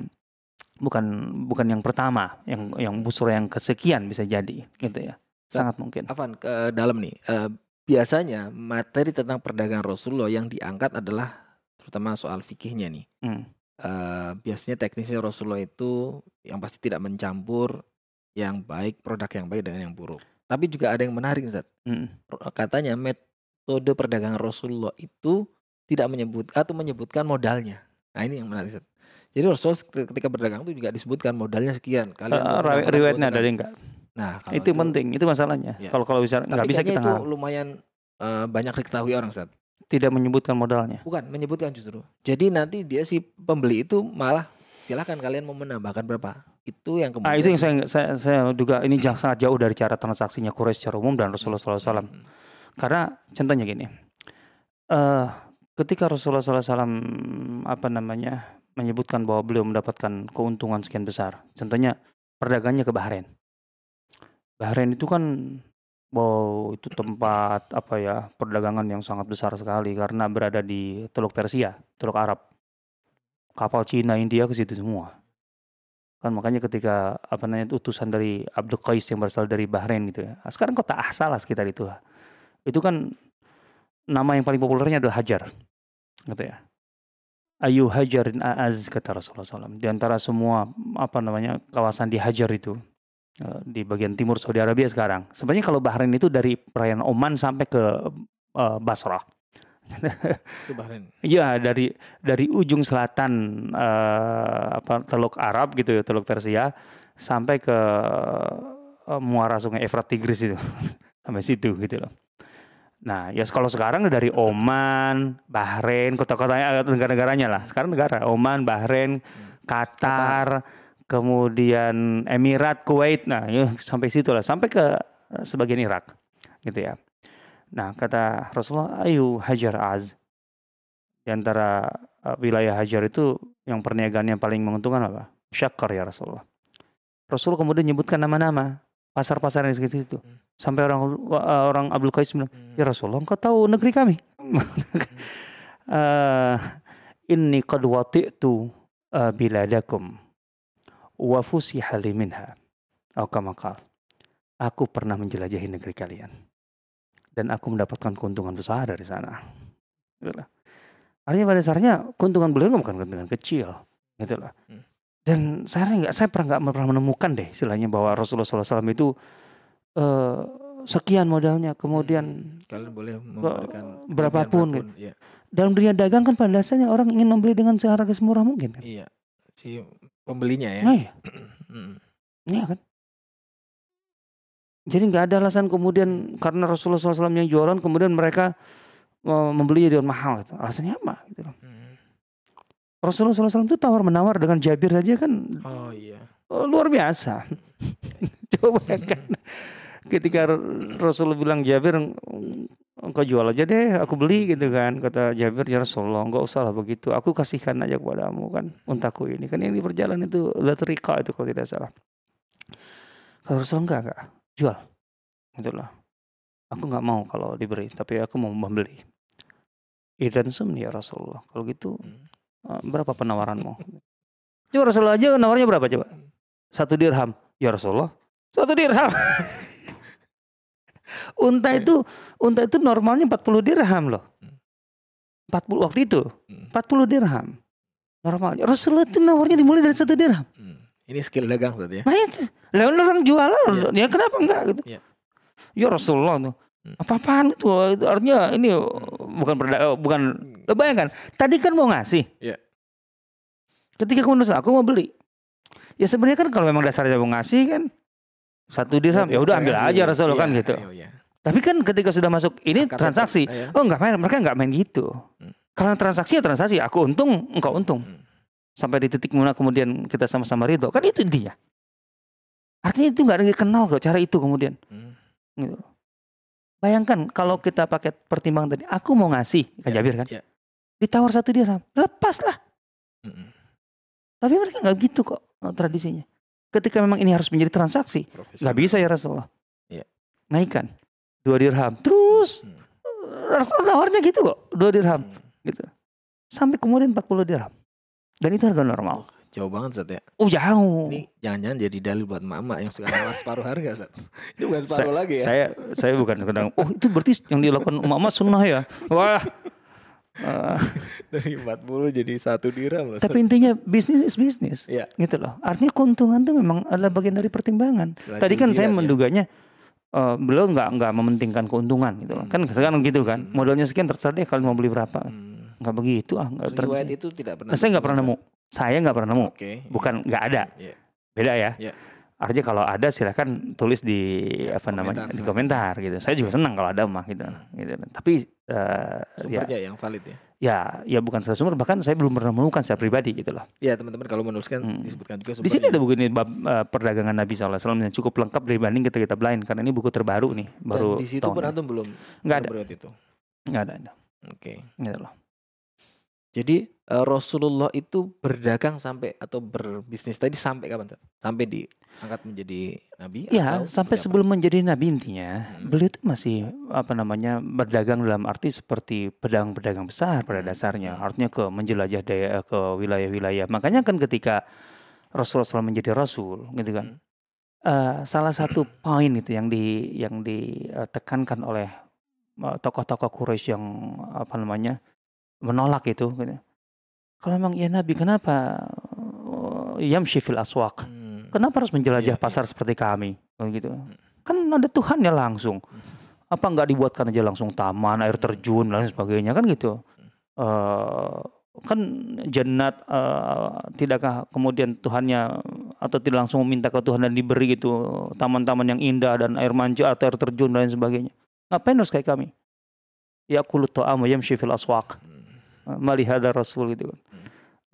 Speaker 1: bukan bukan yang pertama, yang yang Busro yang kesekian bisa jadi, gitu ya. Sangat mungkin.
Speaker 2: Afan ke dalam nih. Eh, biasanya materi tentang perdagangan Rasulullah yang diangkat adalah terutama soal fikihnya nih.
Speaker 1: Hmm.
Speaker 2: Eh, biasanya teknisnya Rasulullah itu yang pasti tidak mencampur yang baik produk yang baik dengan yang buruk. Tapi juga ada yang menarik Ustaz.
Speaker 1: Hmm.
Speaker 2: Katanya metode perdagangan Rasulullah itu tidak menyebut atau menyebutkan modalnya. Nah ini yang menarik. Jadi Rasulullah ketika berdagang itu juga disebutkan modalnya sekian. Kalian
Speaker 1: Eh,
Speaker 2: mau
Speaker 1: rawi-
Speaker 2: mendapatkan
Speaker 1: riwayatnya ada enggak?
Speaker 2: Nah, kalau
Speaker 1: itu, penting, itu masalahnya.
Speaker 2: Ya.
Speaker 1: Kalau kalau bisa nggak bisa kita
Speaker 2: itu lumayan eh, banyak diketahui orang Ustaz.
Speaker 1: tidak menyebutkan modalnya.
Speaker 2: Bukan menyebutkan justru. Jadi nanti dia si pembeli itu malah silahkan kalian mau menambahkan berapa. Itu yang kemudian.
Speaker 1: Ah itu yang saya, saya saya duga ini jangan sangat jauh dari cara transaksinya Quraisy secara umum dan Rasulullah SAW.
Speaker 2: Hmm.
Speaker 1: Karena contohnya gini, eh ketika Rasulullah SAW apa namanya menyebutkan bahwa beliau mendapatkan keuntungan sekian besar, contohnya perdagangnya ke Bahrain. Bahrain itu kan wow itu tempat apa ya perdagangan yang sangat besar sekali karena berada di Teluk Persia, Teluk Arab. Kapal Cina, India ke situ semua. Kan makanya ketika apa namanya utusan dari Abdul Qais yang berasal dari Bahrain gitu ya. Sekarang kota Ahsalah sekitar itu. Itu kan nama yang paling populernya adalah Hajar. Gitu ya. Ayu Hajarin Aaz kata Rasulullah SAW. Di antara semua apa namanya kawasan di Hajar itu eh, di bagian timur Saudi Arabia sekarang. Sebenarnya kalau Bahrain itu dari perairan Oman sampai ke eh, Basrah.
Speaker 2: Itu Bahrain.
Speaker 1: Iya dari dari ujung selatan eh, apa Teluk Arab gitu ya Teluk Persia sampai ke muara Sungai Efrat Tigris itu sampai situ gitu loh. Nah ya kalau sekarang dari Oman, Bahrain, kota-kotanya eh, negara-negaranya lah. Sekarang negara Oman, Bahrain, Qatar, kemudian Emirat, Kuwait. Nah ya sampai situ lah sampai ke eh, sebagian Irak gitu ya. Nah, kata Rasulullah, ayo hajar az. Di antara uh, wilayah hajar itu yang perniagaan yang paling menguntungkan apa? Syakkar ya Rasulullah. Rasulullah kemudian menyebutkan nama-nama pasar-pasar yang segitu itu.
Speaker 2: Hmm.
Speaker 1: Sampai orang uh, orang Abdul Qais bilang,
Speaker 2: Hmm.
Speaker 1: "Ya Rasulullah, engkau tahu negeri kami?" Eh, Inni qad wati'tu uh, biladakum wa fusiha minha. Atau kama qala. Aku pernah menjelajahi negeri kalian dan aku mendapatkan keuntungan besar dari sana. Gitu lah. Artinya pada dasarnya keuntungan beliau bukan keuntungan kecil, gitu lah.
Speaker 2: Hmm.
Speaker 1: Dan saya nggak, saya pernah nggak pernah menemukan deh, istilahnya bahwa Rasulullah SAW itu eh, sekian modalnya, kemudian
Speaker 2: Kalian boleh memberikan
Speaker 1: berapapun,
Speaker 2: kelebihan Ya.
Speaker 1: dalam dunia dagang kan pada dasarnya orang ingin membeli dengan seharga semurah mungkin. Kan?
Speaker 2: Iya. Si pembelinya ya.
Speaker 1: Nah, iya,
Speaker 2: Hmm.
Speaker 1: iya kan. Jadi nggak ada alasan kemudian karena Rasulullah SAW yang jualan kemudian mereka eh, membeli dengan mahal. Gitu. Alasannya apa? Gitu loh.
Speaker 2: Hmm.
Speaker 1: Rasulullah SAW itu tawar menawar dengan Jabir saja kan
Speaker 2: Oh iya.
Speaker 1: eh, luar biasa. Coba bayangkan ketika Rasulullah bilang Jabir engkau jual aja deh, aku beli gitu kan. Kata Jabir ya Rasulullah enggak usah lah begitu. Aku kasihkan aja kepadamu kan untaku ini. Kan yang di perjalanan itu latrika itu kalau tidak salah. Kalau Rasulullah enggak enggak jual. Loh. Aku nggak mau kalau diberi, tapi aku mau membeli. Idan sumni ya Rasulullah. Kalau gitu
Speaker 2: Hmm.
Speaker 1: eh, berapa penawaranmu? Coba Rasulullah aja nawarnya berapa coba? Satu dirham. Ya Rasulullah. Satu dirham. unta itu unta itu normalnya 40 dirham loh. 40 waktu itu
Speaker 2: Hmm.
Speaker 1: 40 dirham. Normalnya Rasulullah itu nawarnya dimulai dari satu dirham.
Speaker 2: Hmm. Ini skill dagang Ustaz ya.
Speaker 1: Nah itu, lah orang jualan,
Speaker 2: Iya.
Speaker 1: ya kenapa enggak gitu?
Speaker 2: Iya.
Speaker 1: Ya Rasulullah tuh.
Speaker 2: Hmm.
Speaker 1: Apa-apaan itu? Itu Artinya ini bukan perda, bukan Lo bayangkan, tadi kan mau ngasih.
Speaker 2: Iya.
Speaker 1: Ketika kemudian aku mau beli. Ya sebenarnya kan kalau memang dasarnya mau ngasih kan satu dirham, ya udah ambil aja Rasulullah kan
Speaker 2: Iya,
Speaker 1: gitu.
Speaker 2: ayo, iya.
Speaker 1: Tapi kan ketika sudah masuk ini
Speaker 2: Akad
Speaker 1: transaksi. Oh enggak main, mereka enggak main gitu.
Speaker 2: Hmm.
Speaker 1: Kalau transaksi ya transaksi, aku untung, engkau untung.
Speaker 2: Hmm.
Speaker 1: Sampai di titik mana kemudian kita sama-sama ridho. Kan itu intinya. Artinya itu enggak ada yang kenal kok cara itu kemudian.
Speaker 2: Hmm.
Speaker 1: Gitu. Bayangkan kalau kita pakai pertimbangan tadi, aku mau ngasih, Kak
Speaker 2: Iya,
Speaker 1: Jabir kan,
Speaker 2: iya.
Speaker 1: ditawar satu dirham, lepaslah.
Speaker 2: Mm-mm.
Speaker 1: Tapi mereka nggak gitu kok eh, tradisinya. Ketika memang ini harus menjadi transaksi, nggak bisa ya Rasulullah.
Speaker 2: Iya.
Speaker 1: Naikkan dua dirham, terus
Speaker 2: Hmm.
Speaker 1: Rasulullah nawarnya gitu kok, dua dirham,
Speaker 2: Hmm.
Speaker 1: gitu. Sampai kemudian 40 dirham. Dan itu harga normal.
Speaker 2: Jauh banget Ustaz ya.
Speaker 1: Oh jauh.
Speaker 2: Ini jangan-jangan jadi dalil buat mama yang suka nawar separuh harga Ustaz. Ini bukan separuh lagi ya.
Speaker 1: Saya saya bukan sedang. Oh itu berarti yang dilakukan emak sunnah ya. Wah. Eh,
Speaker 2: Dari 40 jadi satu dirham loh.
Speaker 1: Tapi intinya bisnis is bisnis.
Speaker 2: Iya.
Speaker 1: Gitu loh. Artinya keuntungan itu memang adalah bagian dari pertimbangan.
Speaker 2: Setelah
Speaker 1: Tadi kan saya
Speaker 2: ya.
Speaker 1: menduganya eh, beliau nggak nggak mementingkan keuntungan gitu loh. Kan sekarang gitu kan. Modalnya sekian terserah deh kalau mau beli berapa.
Speaker 2: Hmm.
Speaker 1: Nggak begitu ah. Nggak
Speaker 2: Riwayat itu tidak pernah.
Speaker 1: Nah, saya nggak pernah nemu. Saya nggak pernah nemu.
Speaker 2: Oke.
Speaker 1: Bukan nggak ada.
Speaker 2: Iya.
Speaker 1: Beda ya.
Speaker 2: Iya.
Speaker 1: Artinya kalau ada silahkan tulis di apa
Speaker 2: komentar,
Speaker 1: namanya di komentar gitu. Saya juga senang kalau ada mah gitu. gitu. Tapi ya,
Speaker 2: Sumbernya yang valid ya.
Speaker 1: ya ya bukan secara sumber bahkan saya belum pernah menemukan secara pribadi gitu loh.
Speaker 2: Iya teman-teman kalau menuliskan
Speaker 1: Hmm.
Speaker 2: disebutkan juga
Speaker 1: Di sini
Speaker 2: sumbernya.
Speaker 1: ada buku ini bab eh, perdagangan Nabi SAW yang cukup lengkap dibanding kita kita blind karena ini buku terbaru nih baru
Speaker 2: Dan di situ pun antum belum
Speaker 1: nggak ada
Speaker 2: itu.
Speaker 1: nggak ada.
Speaker 2: Oke.
Speaker 1: Gitu loh.
Speaker 2: Jadi eh, Rasulullah itu berdagang sampai atau berbisnis tadi sampai kapan? Sampai diangkat menjadi nabi
Speaker 1: Ya
Speaker 2: atau
Speaker 1: sampai
Speaker 2: apa?
Speaker 1: sebelum menjadi nabi intinya
Speaker 2: Hmm.
Speaker 1: beliau itu masih apa namanya berdagang dalam arti seperti pedagang-pedagang besar pada
Speaker 2: Hmm.
Speaker 1: dasarnya artinya ke menjelajah daya ke wilayah-wilayah makanya kan ketika Rasulullah SAW menjadi Rasul gitu kan eh, salah satu poin itu yang di yang ditekankan oleh eh, tokoh-tokoh Quraisy yang apa namanya menolak itu gitu. kalau memang ya Nabi kenapa eh, yamshi fil aswaq
Speaker 2: Hmm.
Speaker 1: Kenapa harus menjelajah
Speaker 2: Iya,
Speaker 1: pasar seperti kami? Oh, gitu. Kan ada Tuhannya langsung. Apa nggak dibuatkan aja langsung taman, air terjun dan sebagainya kan gitu. Eh kan jannat eh, tidakkah kemudian Tuhannya atau tidak langsung meminta ke Tuhan dan diberi gitu taman-taman yang indah dan air mancur atau air terjun dan lain sebagainya. Ngapain harus kayak kami? Ya kulut ta'am wa yamshi fil aswaq. Melihat Rasul gitu kan.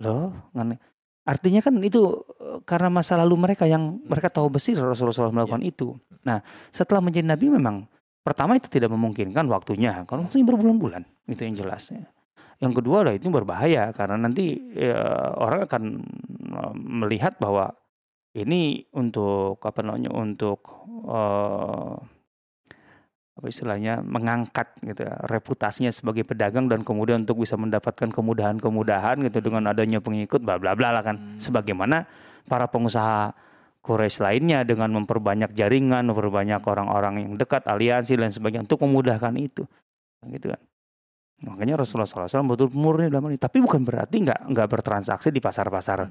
Speaker 1: Loh, ngane- artinya kan itu eh, karena masa lalu mereka yang mereka tahu bersih Rasulullah SAW melakukan itu. Nah, setelah menjadi nabi memang pertama itu tidak memungkinkan waktunya, kan waktunya berbulan-bulan, itu yang jelasnya. Yang kedua lah itu berbahaya karena nanti ya, orang akan eh, melihat bahwa ini untuk apa namanya untuk eh, apa istilahnya mengangkat gitu ya, reputasinya sebagai pedagang dan kemudian untuk bisa mendapatkan kemudahan-kemudahan gitu dengan adanya pengikut bla bla bla lah kan.
Speaker 2: Hmm.
Speaker 1: sebagaimana para pengusaha Quraisy lainnya dengan memperbanyak jaringan memperbanyak orang-orang yang dekat aliansi dan sebagainya untuk memudahkan itu. Gitu kan. Makanya Rasulullah SAW betul murni dalam ini. Tapi bukan berarti nggak nggak bertransaksi di pasar-pasar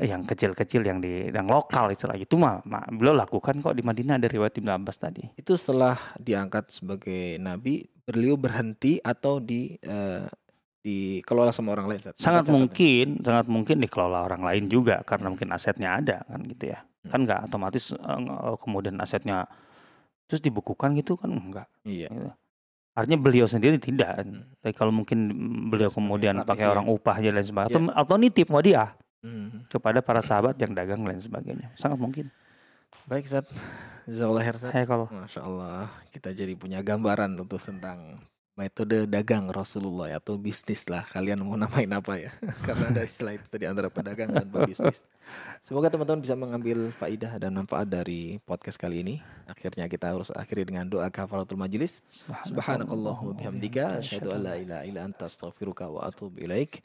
Speaker 1: yang kecil-kecil yang di yang lokal istilah itu mah, mah beliau lakukan kok di Madinah dari riwayat Ibnu Abbas tadi
Speaker 2: Itu setelah diangkat sebagai nabi, beliau berhenti atau di eh, dikelola sama orang lain?
Speaker 1: Sangat mungkin sangat mungkin dikelola orang lain juga karena mungkin asetnya ada kan gitu ya
Speaker 2: Hmm.
Speaker 1: kan nggak otomatis eh, kemudian asetnya terus dibukukan gitu kan enggak
Speaker 2: Iya.
Speaker 1: artinya beliau sendiri tidak
Speaker 2: Hmm.
Speaker 1: tapi kalau mungkin beliau
Speaker 2: sebagai
Speaker 1: kemudian pakai
Speaker 2: ya.
Speaker 1: orang upah aja dan sebagainya atau, atau nitip dia
Speaker 2: Hmm.
Speaker 1: kepada para sahabat yang dagang dan sebagainya. Sangat mungkin.
Speaker 2: Baik, Zat. Jazakallah khair, Zat.
Speaker 1: saya kalau.
Speaker 2: Masya Allah, kita jadi punya gambaran untuk tentang metode dagang Rasulullah atau bisnis lah. Kalian mau namain apa ya? Karena ada istilah itu tadi antara pedagang dan pebisnis. Semoga teman-teman bisa mengambil faidah dan manfaat dari podcast kali ini. Akhirnya kita harus akhiri dengan doa kafaratul majelis subhanakallahumma bihamdika asyhadu an la ilaha illa anta astaghfiruka wa atubu ilaik